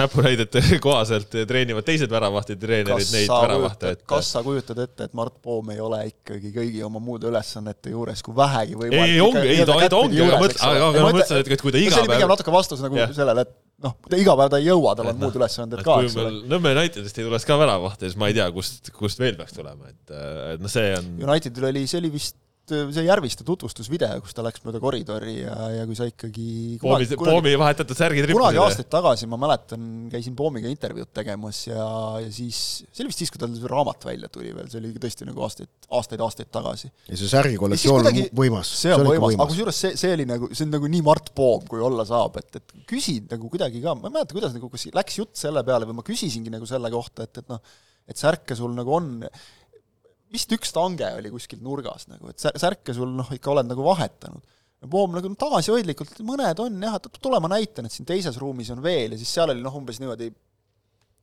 näpunäidete kohaselt treenivad teised väravahtide treenerid neid väravahte. Et... kas sa kujutad ette, et Mart Poom ei ole ikkagi kõigi oma muude ülesannete juures, kui vähegi võimalik? ei, ongi, ei ta, ta ongi, aga ma mõtlesin, et kui ta iga päev. see oli pigem natuke vastus nagu yeah. sellele, et noh, iga päev ta ei jõua, tal on muud ülesanded ka, eks ole. Nõmme Unitedist ei tuleks ka väravahte, siis ma ei tea, kust, kust veel peaks tulema, et, et noh, see on. Unitedil oli, see oli vist see Järviste tutvustusvideo, kus ta läks mööda koridori ja, ja kui sa ikkagi Poomi, Poomi vahetatud särgid kunagi aastaid tagasi, ma mäletan, käisin Poomiga intervjuud tegemas ja, ja siis, see oli vist siis, kui tal see raamat välja tuli veel, see oli tõesti nagu aastaid, aastaid-aastaid tagasi. ja see särgikollektsioon on võimas. see on võimas, aga kusjuures see, see oli nagu, see on nagu nii Mart Poom, kui olla saab, et, et küsin nagu kuidagi ka, ma ei mäleta, kuidas nagu, kas läks jutt selle peale või ma küsisingi nagu selle kohta, et, et noh, et särke sul nagu on vist üks tange oli kuskil nurgas nagu, et särke sul noh, ikka oled nagu vahetanud. Poom nagu tagasihoidlikult, mõned on jah, et tule ma näitan, et siin teises ruumis on veel ja siis seal oli noh, umbes niimoodi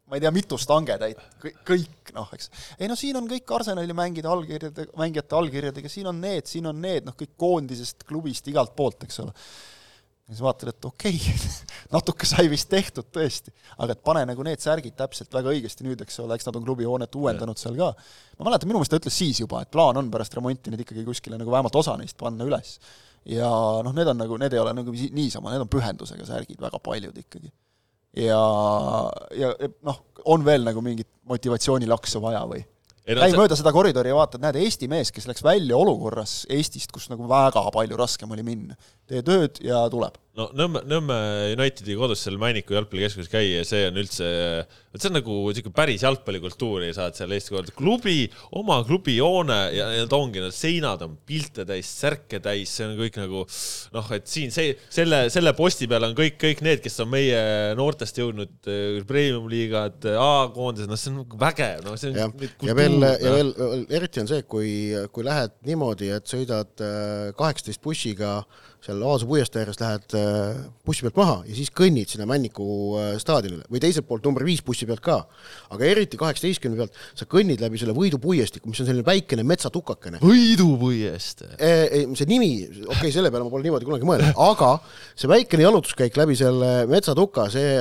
ma ei tea, mitu stangetäit, kõik noh, eks. ei no siin on kõik Arsenali mängida allkirjade, mängijate allkirjadega, siin on need, siin on need, noh kõik koondisest, klubist, igalt poolt, eks ole ja siis vaatad, et okei okay, natuke sai vist tehtud tõesti, aga et pane nagu need särgid täpselt väga õigesti nüüd, eks ole, eks nad on klubihoonet uuendanud seal ka. ma mäletan, minu meelest ta ütles siis juba, et plaan on pärast remonti need ikkagi kuskile nagu vähemalt osa neist panna üles. ja noh, need on nagu, need ei ole nagu niisama, need on pühendusega särgid, väga paljud ikkagi. ja, ja noh, on veel nagu mingit motivatsioonilaksu vaja või? käi mööda seda koridori ja vaatad, näed, Eesti mees, kes läks välja olukorras Eestist, kus nagu väga palju raskem oli minna. Tee tööd ja tuleb. no Nõmme, Nõmme Unitedi kodus seal Männiku jalgpallikeskuses käia ja see on üldse, vot see on nagu niisugune päris jalgpallikultuuri saad seal Eesti korda, klubi, oma klubi hoone ja need ongi, need seinad on pilte täis, särke täis, see on kõik nagu noh, et siin see, selle, selle posti peal on kõik, kõik need, kes on meie noortest jõudnud eh, premium-liigad, A-koondised, noh, see on nagu vägev, noh, see on ja, ja veel, ja veel eriti on see, kui, kui lähed niimoodi, et sõidad eh, kaheksateist bussiga seal Aasu puiestee ääres lähed äh, bussi pealt maha ja siis kõnnid sinna Männiku äh, staadionile või teiselt poolt number viis bussi pealt ka. aga eriti kaheksateistkümne pealt sa kõnnid läbi selle Võidu puiestiku, mis on selline väikene metsatukakene. Võidu puiestee e,? see nimi, okei okay,, selle peale ma pole niimoodi kunagi mõelnud, aga see väikene jalutuskäik läbi selle metsatuka, see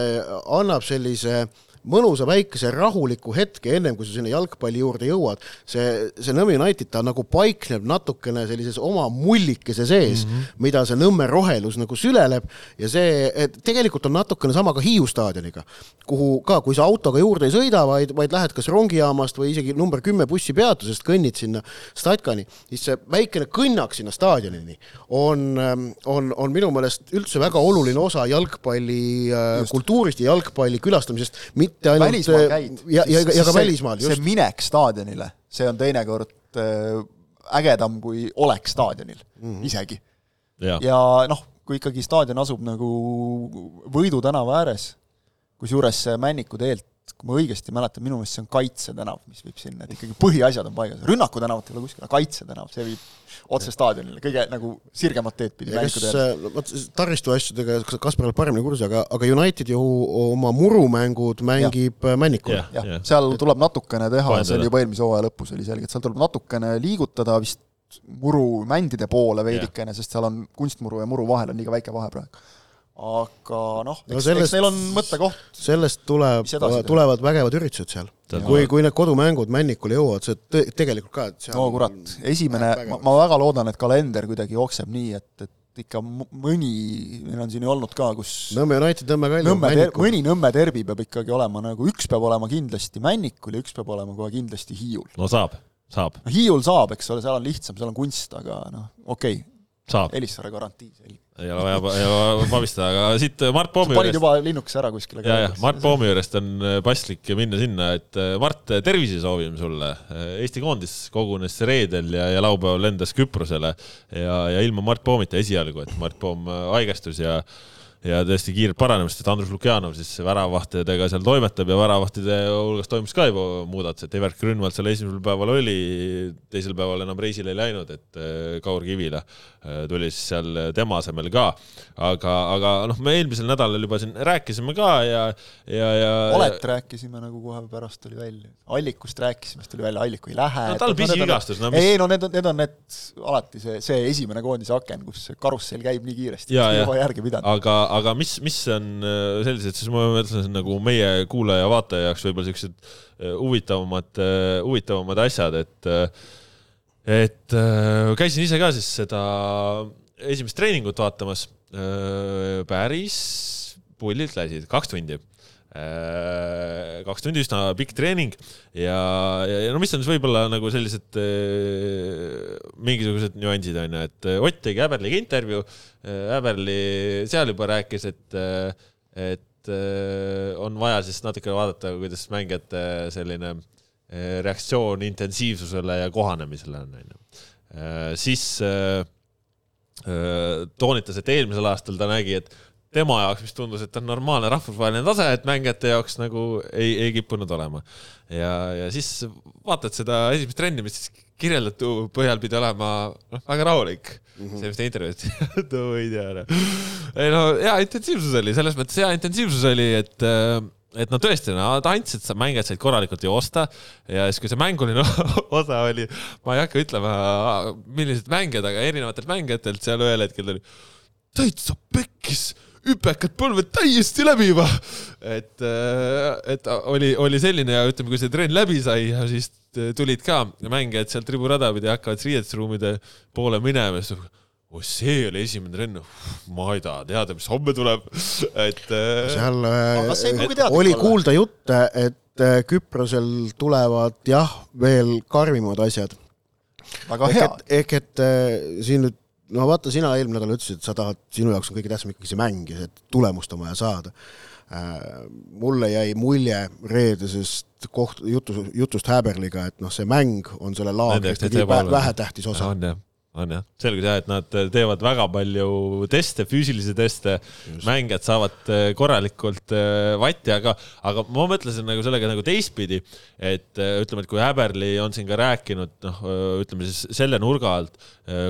annab sellise äh, mõnusa väikese rahuliku hetke, ennem kui sa sinna jalgpalli juurde jõuad, see, see Nõmme United, ta nagu paikneb natukene sellises oma mullikese sees mm, -hmm. mida see Nõmme rohelus nagu süleleb ja see, et tegelikult on natukene sama ka Hiiu staadioniga, kuhu ka, kui sa autoga juurde ei sõida, vaid, vaid lähed kas rongijaamast või isegi number kümme bussipeatusest kõnnid sinna Statkani, siis see väikene kõnnak sinna staadionini on, on, on minu meelest üldse väga oluline osa jalgpalli äh, Just. kultuurist ja jalgpalli külastamisest, mitte ainult välismaal äh, käid, ja, ja, ja ka välismaal, just. see minek staadionile, see on teinekord äh, ägedam kui olek staadionil mm -hmm. isegi. ja, ja noh, kui ikkagi staadion asub nagu Võidu tänava ääres, kusjuures Männiku teelt kui ma õigesti mäletan, minu meelest see on Kaitse tänav, mis viib sinna, et ikkagi põhiasjad on paigas, Rünnaku tänavat ei ole kuskil, Kaitse tänav, see viib otse staadionile, kõige nagu sirgemat teed pidi. kas, vot taristu asjadega Kaspar oleb paremini kursis, aga, aga United ju oma murumängud mängib ja. Männikul. jah, seal tuleb natukene teha, see oli juba eelmise hooaja lõpus oli selge, et seal tuleb natukene liigutada vist murumändide poole veidikene, sest seal on kunstmuru ja muru vahel on liiga väike vahe praegu aga noh, eks, no eks neil on mõttekoht. sellest tuleb, tulevad vägevad üritused seal. kui, kui need kodumängud Männikule jõuavad, see tegelikult ka, et seal no kurat, esimene, ma, ma väga loodan, et kalender kuidagi jookseb nii, et, et ikka mõni, meil on siin ju olnud ka, kus Nõmme United, Nõmme Kalju, Männikul. mõni Nõmme derbi peab ikkagi olema nagu, üks peab olema kindlasti Männikul ja üks peab olema kohe kindlasti Hiiul. no saab, saab. Hiiul saab, eks ole, seal on lihtsam, seal on kunst, aga noh, okei okay.. Elissaare garantii, selge ei ole vaja, ei ole vaja pabistada, aga siit Mart Poomi panid juba linnukese ära kuskile. ja, ja Mart Poomi juurest on äh, paslik minna sinna, et äh, Mart, tervise soovime sulle. Äh, Eesti koondis kogunes reedel ja, ja laupäeval lendas Küprosele ja, ja ilma Mart Poomita esialgu, et Mart Poom haigestus ja ja tõesti kiiret paranemist, et Andrus Lukjanov siis väravahtidega seal toimetab ja väravahtide hulgas toimus ka juba muudatus, et Evert Grünwald seal esimesel päeval oli, teisel päeval enam reisile ei läinud, et äh, Kaur Kivila äh, tuli siis seal tema asemel ka. aga, aga noh, me eelmisel nädalal juba siin rääkisime ka ja, ja, ja Olet rääkisime nagu kohe pärast tuli välja, Allikust rääkisime, siis tuli välja, Allik ei lähe. no tal pisivigastus, no mis ei no need on, need on need alati see, see esimene koondise aken, kus karussell käib nii kiiresti, juba järge pidanud. aga aga mis, mis on äh, sellised, siis ma mõtlen nagu meie kuulaja-vaataja jaoks võib-olla siuksed äh, huvitavamad, äh, huvitavamad asjad, et et käisin ise ka siis seda esimest treeningut vaatamas. päris pullilt läsid, kaks tundi kaks tundi, üsna pikk treening ja, ja, ja no mis on siis võib-olla nagu sellised äh, mingisugused nüansid on ju, et äh, Ott tegi Äberliga intervjuu, Äberli seal juba rääkis, et, et on vaja siis natuke vaadata, kuidas mängijate selline reaktsioon intensiivsusele ja kohanemisele on, on ju. siis toonitas, et eelmisel aastal ta nägi, et tema jaoks, mis tundus, et on normaalne rahvusvaheline tase, et mängijate jaoks nagu ei, ei kippunud olema. ja, ja siis vaatad seda esimest trennimist, siis kirjeldatu põhjal pidi olema noh, väga rahulik mm -hmm. sellist intervjuud no ei tea noh. ei no hea intensiivsus oli, selles mõttes hea intensiivsus oli, et et no tõesti, nad andsid, mängijad said korralikult joosta ja siis, kui see mänguline osa oli, ma ei hakka ütlema, millised mängijad, aga erinevatelt mängijatelt seal ühel hetkel tuli täitsa pekkis hüpekad põlved täiesti läbiva. et, äh, et oli, oli selline ja ütleme, kui see trenn läbi sai ja siis tulid ka mängijad sealt riburada pidi hakkavad riietusruumide poole minema, oh, see oli esimene trenn, ma ei taha teada, mis homme tuleb, et. Äh, seal et, oli kuulda jutte, et et äh, Küprosel tulevad jah, veel karmimad asjad. väga hea. ehk et äh, siin nüüd, no vaata, sina eelmine nädal ütlesid, et sa tahad, sinu jaoks on kõige tähtsam ikkagi see mäng ja see tulemust on vaja saada äh,. mulle jäi mulje reedesest koht-, jutu, jutust Häberliga, et noh, see mäng on selle laagri vähetähtis osa. on jah on jah, selgus jah, et nad teevad väga palju teste, füüsilisi teste, mängijad saavad äh, korralikult äh, vatti, aga, aga ma mõtlesin nagu sellega nagu teistpidi, et äh, ütleme, et kui Häberli on siin ka rääkinud, noh, ütleme siis selle nurga alt,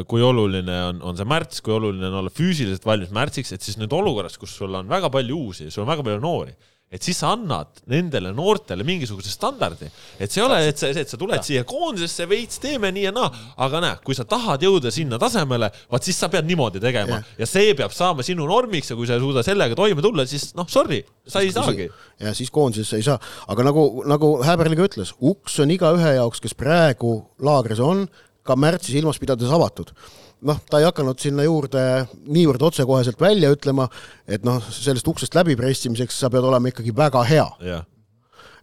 kui oluline on, on see märts, kui oluline on olla füüsiliselt valmis märtsiks, et siis nüüd olukorras, kus sul on väga palju uusi, sul on väga palju noori et siis sa annad nendele noortele mingisuguse standardi, et see ei ole, et sa, et sa tuled ja. siia koondisesse veits, teeme nii ja naa, aga näe, kui sa tahad jõuda sinna tasemele, vaat siis sa pead niimoodi tegema ja. ja see peab saama sinu normiks ja kui sa ei suuda sellega toime tulla, siis noh, sorry, sa ei saagi. ja siis koondisesse ei saa, aga nagu, nagu Häberli ka ütles, uks on igaühe jaoks, kes praegu laagris on, ka märtsi silmas pidades avatud noh, ta ei hakanud sinna juurde niivõrd otsekoheselt välja ütlema, et noh, sellest uksest läbipressimiseks sa pead olema ikkagi väga hea yeah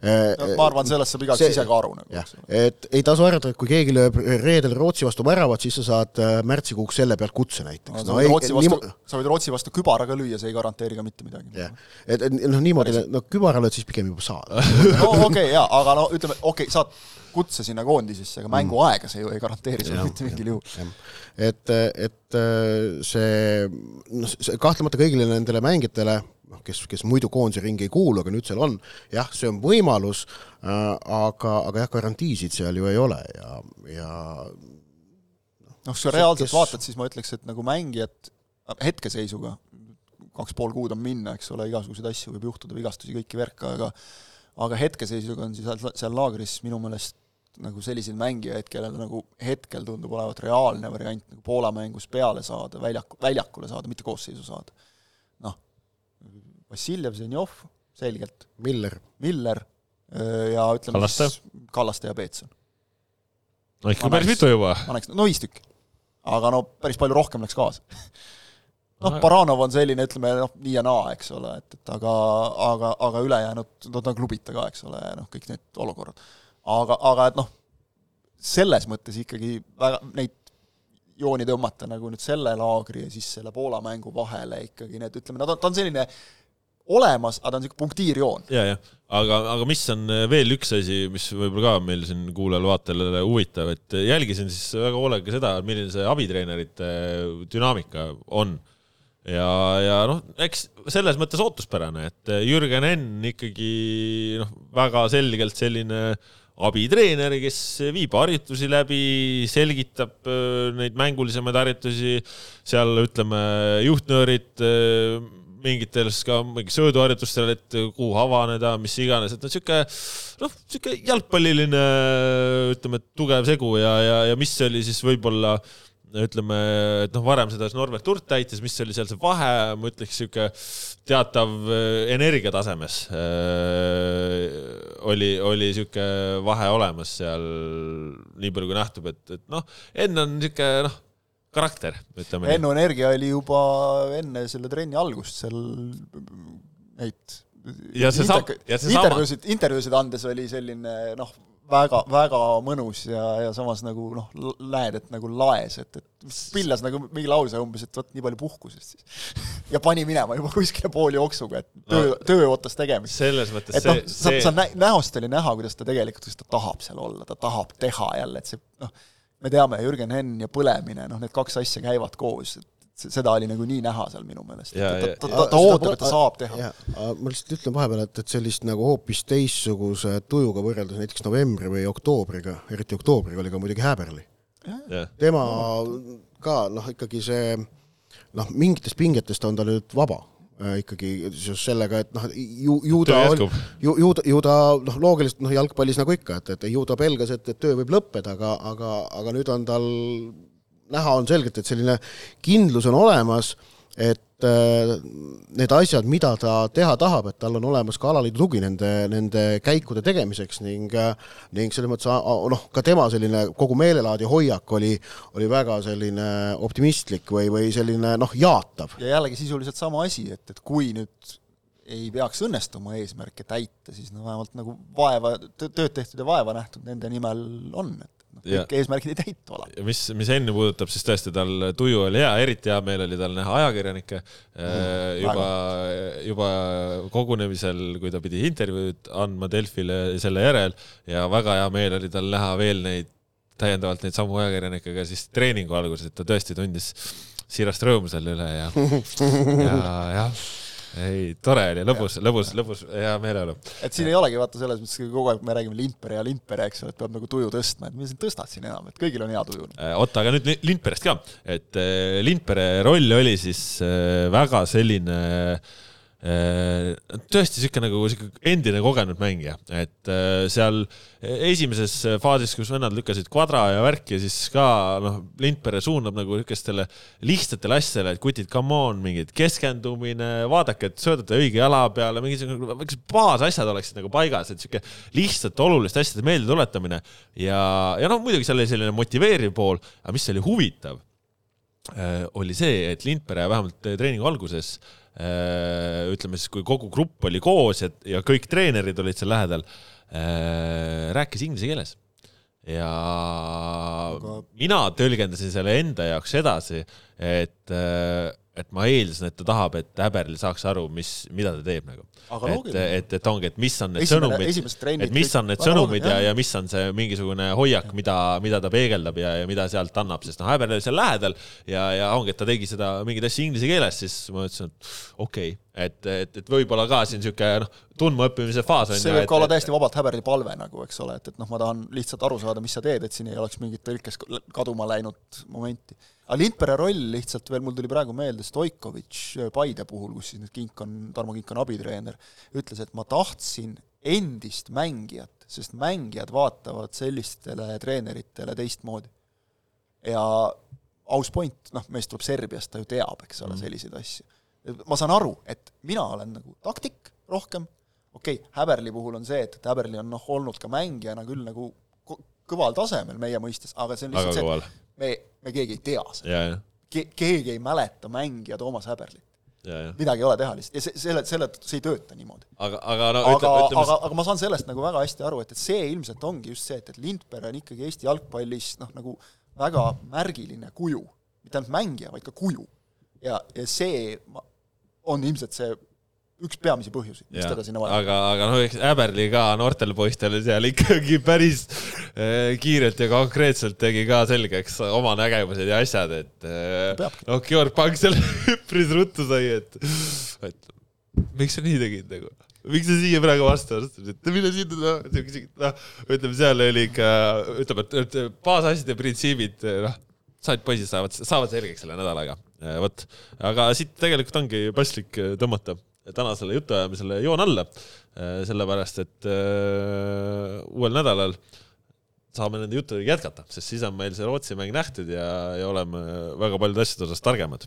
no, ma arvan, sellest saab igaüks ise ka aru nagu. et ei tasu arvata, et kui keegi lööb reedel Rootsi vastu väravat, siis sa saad äh, märtsikuuks selle pealt kutse näiteks no,. No, ei, vastu, niimo... sa võid Rootsi vastu kübara ka lüüa, see ei garanteeri ka mitte midagi. jah, et, et noh, niimoodi, no kübara lööd siis pigem juba saad no okei okay,, jaa, aga no ütleme, okei okay,, saad kutse sinna koondisesse, aga mänguaega see ju ei garanteeri sulle mitte mingil juhul. et, et äh, see, noh, see kahtlemata kõigile nendele mängijatele, noh, kes, kes muidu koondise ringi ei kuulu, aga nüüd seal on, jah, see on võimalus äh,, aga, aga jah, garantiisid seal ju ei ole ja, ja noh, kui sa reaalselt kes... vaatad, siis ma ütleks, et nagu mängijad hetkeseisuga, kaks pool kuud on minna, eks ole, igasuguseid asju võib juhtuda, vigastusi, kõiki värka, aga aga hetkeseisuga on siis seal laagris minu meelest nagu selliseid mängijaid, kellel nagu hetkel tundub olevat reaalne variant nagu Poola mängus peale saada, väljaku, väljakule saada, mitte koosseisu saada. noh, Vassiljev, Zenjov, selgelt. Miller. Miller ja ütleme Kallaste. siis Kallaste ja Peetson. no ikka päris mitu juba. paneks, no viis tükki. aga no päris palju rohkem läks kaasa noh, Baranov on selline, ütleme noh, nii ja naa, eks ole, et, et aga, aga, aga ülejäänud, no ta on klubita ka, eks ole, noh, kõik need olukorrad aga, aga et noh, selles mõttes ikkagi väga neid jooni tõmmata nagu nüüd selle laagri ja siis selle Poola mängu vahele ikkagi need, ütleme, nad on, ta on selline olemas, aga ta on niisugune punktiirjoon. ja, jah, aga, aga mis on veel üks asi, mis võib-olla ka meil siin kuulajal-vaatajale huvitav, et jälgisin siis väga hoolega seda, milline see abitreenerite dünaamika on. ja, ja noh, eks selles mõttes ootuspärane, et Jürgen Henn ikkagi noh, väga selgelt selline äh, abitreener, kes viib harjutusi läbi, selgitab äh, neid mängulisemaid harjutusi, seal ütleme, juhtnöörid äh, mingites ka mingi sööduharjutustel, et kuhu avaneda, mis iganes, et noh, sihuke noh, sihuke jalgpalliline ütleme, tugev segu ja, ja, ja mis oli siis võib-olla äh, ütleme, et noh, varem seda Norbert Hurt täitis, mis oli seal see vahe, ma ütleks sihuke teatav äh, energiatasemes äh, oli, oli sihuke vahe olemas seal, nii palju kui nähtub, et, et noh, Enn on sihuke noh, karakter, ütleme. Ennu energia oli juba enne selle trenni algust seal neid ja see saab, ja see intervjuusid, intervjuusid andes oli selline noh, väga, väga mõnus ja, ja samas nagu noh, näed, et nagu laes, et, et pillas nagu mingi lause umbes, et vot nii palju puhkusest siis. ja pani minema juba kuskile pooljooksuga, et töö no,, töö ootas tegemist. selles mõttes et noh, sa, sa nä-, näost oli näha, kuidas ta tegelikult, kuidas ta tahab seal olla, ta tahab teha jälle, et see noh, me teame, Jürgen Henn ja põlemine, noh, need kaks asja käivad koos, et seda oli nagu nii näha seal minu meelest. ta, ta, ta, ta ootab, et ta saab teha. ma lihtsalt ütlen vahepeal, et, et sellist nagu hoopis teistsuguse tujuga võrreldes näiteks novembri või oktoobriga, eriti oktoobriga oli ka muidugi Häberli. tema ka noh, ikkagi see noh, mingitest pingetest on ta nüüd vaba äh, ikkagi seoses sellega, et noh, ju, ju ta oli, ju, ju ta, ju ta noh, loogiliselt noh, jalgpallis nagu ikka, et, et ju ta pelgas, et, et töö võib lõppeda, aga, aga, aga nüüd on tal näha on selgelt, et selline kindlus on olemas, et äh, need asjad, mida ta teha tahab, et tal on olemas ka alaliidu tugi nende, nende käikude tegemiseks ning äh, ning selles mõttes noh, ka tema selline kogu meelelaad ja hoiak oli, oli väga selline optimistlik või, või selline noh, jaatav. ja jällegi sisuliselt sama asi, et, et kui nüüd ei peaks õnnestuma eesmärke täita, siis no vähemalt nagu vaeva, tööd tehtud ja vaeva nähtud nende nimel on, et noh, kõik eesmärgid ei täitu alati. mis, mis Enni puudutab, siis tõesti tal tuju oli hea, eriti hea meel oli tal näha ajakirjanikke mm, juba, juba kogunemisel, kui ta pidi intervjuud andma Delfile selle järel ja väga hea meel oli tal näha veel neid täiendavalt neid samu ajakirjanikke ka siis treeningu alguses, et ta tõesti tundis siirast rõõmu selle üle ja, ja jah ei, tore oli, lõbus, lõbus, lõbus, hea meeleolu. et siin ei olegi vaata selles mõttes, kogu aeg me räägime Lindpere ja Lindpere, eks ole, et peab nagu tuju tõstma, et mida sa tõstad siin enam, et kõigil on hea tuju. Äh, oota, aga nüüd Lindperest ka, et äh, Lindpere roll oli siis äh, väga selline Äh, tõesti sihuke nagu sihuke endine kogenud mängija, et äh, seal esimeses faasis, kus vennad lükkasid kvadra ja värki, siis ka noh, Lindpere suunab nagu niisugustele lihtsatele asjadele, et kutid, come on, mingid keskendumine, vaadake, et söödate õige jala peale, mingisugune, mingisugused baasasjad oleksid nagu paigas, et sihuke lihtsate oluliste asjade meeldetuletamine. Ja, ja noh, muidugi seal oli selline motiveeriv pool, aga mis oli huvitav, äh, oli see, et Lindpere vähemalt treeningu alguses Äh, ütleme siis, kui kogu grupp oli koos ja, ja kõik treenerid olid seal lähedal, äh, rääkis inglise keeles. ja Aga... mina tõlgendasin selle enda jaoks edasi, et äh, et ma eeldasin, et ta tahab, et Häberl saaks aru, mis, mida ta teeb nagu. et, et, et ongi, et mis on need Esimene, sõnumid, et mis on need sõnumid ja, ja mis on see mingisugune hoiak, mida, mida ta peegeldab ja, ja mida sealt annab, sest noh, Häberl oli seal lähedal ja, ja ongi, et ta tegi seda mingeid asju inglise keeles, siis ma ütlesin, et okei okay., et, et, et võib-olla ka siin niisugune noh, tundmaõppimise faas on see võib ka olla täiesti vabalt Häberli palve nagu, eks ole, et, et noh, ma tahan lihtsalt aru saada, mis sa teed, et siin ei oleks mingit tõlkes kaduma läinud momenti aga Lindpere roll lihtsalt veel, mul tuli praegu meelde Stoikovitš äh, Paide puhul, kus siis nüüd Kink on, Tarmo Kink on abitreener, ütles, et ma tahtsin endist mängijat, sest mängijad vaatavad sellistele treeneritele teistmoodi. ja aus point, noh, mees tuleb Serbiast, ta ju teab, eks ole mm., selliseid asju. ma saan aru, et mina olen nagu taktik rohkem, okei okay,, Häberli puhul on see, et, et Häberli on noh, olnud ka mängijana küll nagu kõval tasemel meie mõistes, aga see on lihtsalt aga see, me, me keegi ei tea seda. Ke-, keegi ei mäleta mängija Toomas Häberlit. midagi ei ole teha lihtsalt ja see, selle, selle, see ei tööta niimoodi. aga, aga no aga, ütleme, ütleme aga, aga ma saan sellest nagu väga hästi aru, et, et see ilmselt ongi just see, et, et Lindberg on ikkagi Eesti jalgpallis noh, nagu väga märgiline kuju. mitte ainult mängija, vaid ka kuju. ja, ja see on ilmselt see üks peamisi põhjusi, miks teda sinna vaja aga, aga noh, eks Äberli ka noortel poistel seal ikkagi päris äh, kiirelt ja konkreetselt tegi ka selgeks oma nägemused ja asjad, et äh, noh, Georg Pank seal üpris ruttu sai, et, et miks sa nii tegid nagu? Miks sa siia praegu vastu astusid, et mine sinna, noh, noh, ütleme, seal oli ikka, ütleme, et baasasjade printsiibid, noh, said poisid saavad, saavad selgeks selle nädalaga, vot. aga siit tegelikult ongi paslik tõmmata tänasele jutuajamisele joon alla, äh, sellepärast et äh, uuel nädalal saame nende juttudega jätkata, sest siis on meil see Rootsi mäng nähtud ja, ja oleme väga paljude asjade osas targemad.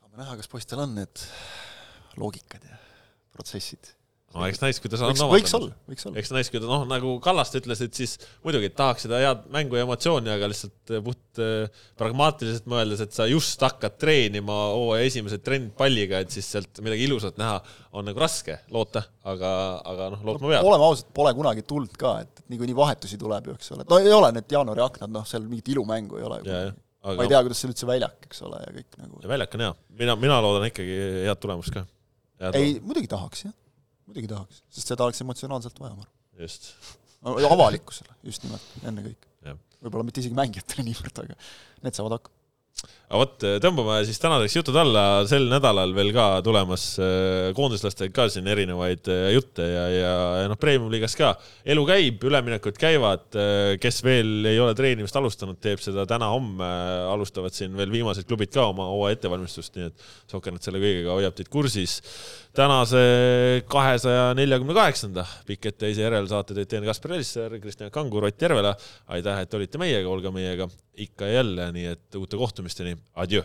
saame näha, kas poistel on need loogikad ja protsessid no eks näis, kuidas on võiks, olla, võiks olla. eks näis, kuidas noh, nagu Kallaste ütles, et siis muidugi tahaks seda head mängu ja emotsiooni, aga lihtsalt eh, puht eh, pragmaatiliselt mõeldes, et sa just hakkad treenima hooaja esimesed trennid palliga, et siis sealt midagi ilusat näha on nagu raske loota, aga, aga noh, lootma peab. oleme ausad, pole kunagi tulnud ka, et niikuinii vahetusi tuleb ju, eks ole, no ei ole need jaanuari aknad, noh, seal mingit ilumängu ei ole. Aga... ma ei tea, kuidas seal üldse väljak, eks ole, ja kõik nagu. väljak on hea, mina, mina loodan ikkagi head tulemust ka. ei, muidugi tahaks, jah muidugi tahaks, sest seda oleks emotsionaalselt vaja, ma arvan. just. avalikkusele just nimelt, ennekõike. võib-olla mitte isegi mängijatele niivõrd, aga need saavad hakkama aga vot, tõmbame siis tänaseks jutud alla, sel nädalal veel ka tulemas äh, koondislastega ka siin erinevaid äh, jutte ja, ja, ja noh, premium-liigas ka. Elu käib, üleminekud käivad, äh, kes veel ei ole treenimist alustanud, teeb seda täna-homme, alustavad siin veel viimased klubid ka oma hooaja ettevalmistust, nii et Sokernet selle kõigega hoiab teid kursis. Tänase kahesaja neljakümne kaheksanda Pikk ette ise järelsaate teid teen Kaspar Elisser, Kristjan Kangur, Ott Järvela. aitäh, et olite meiega, olge meiega ikka ja jälle, nii et uute kohtumisteni, Adieu.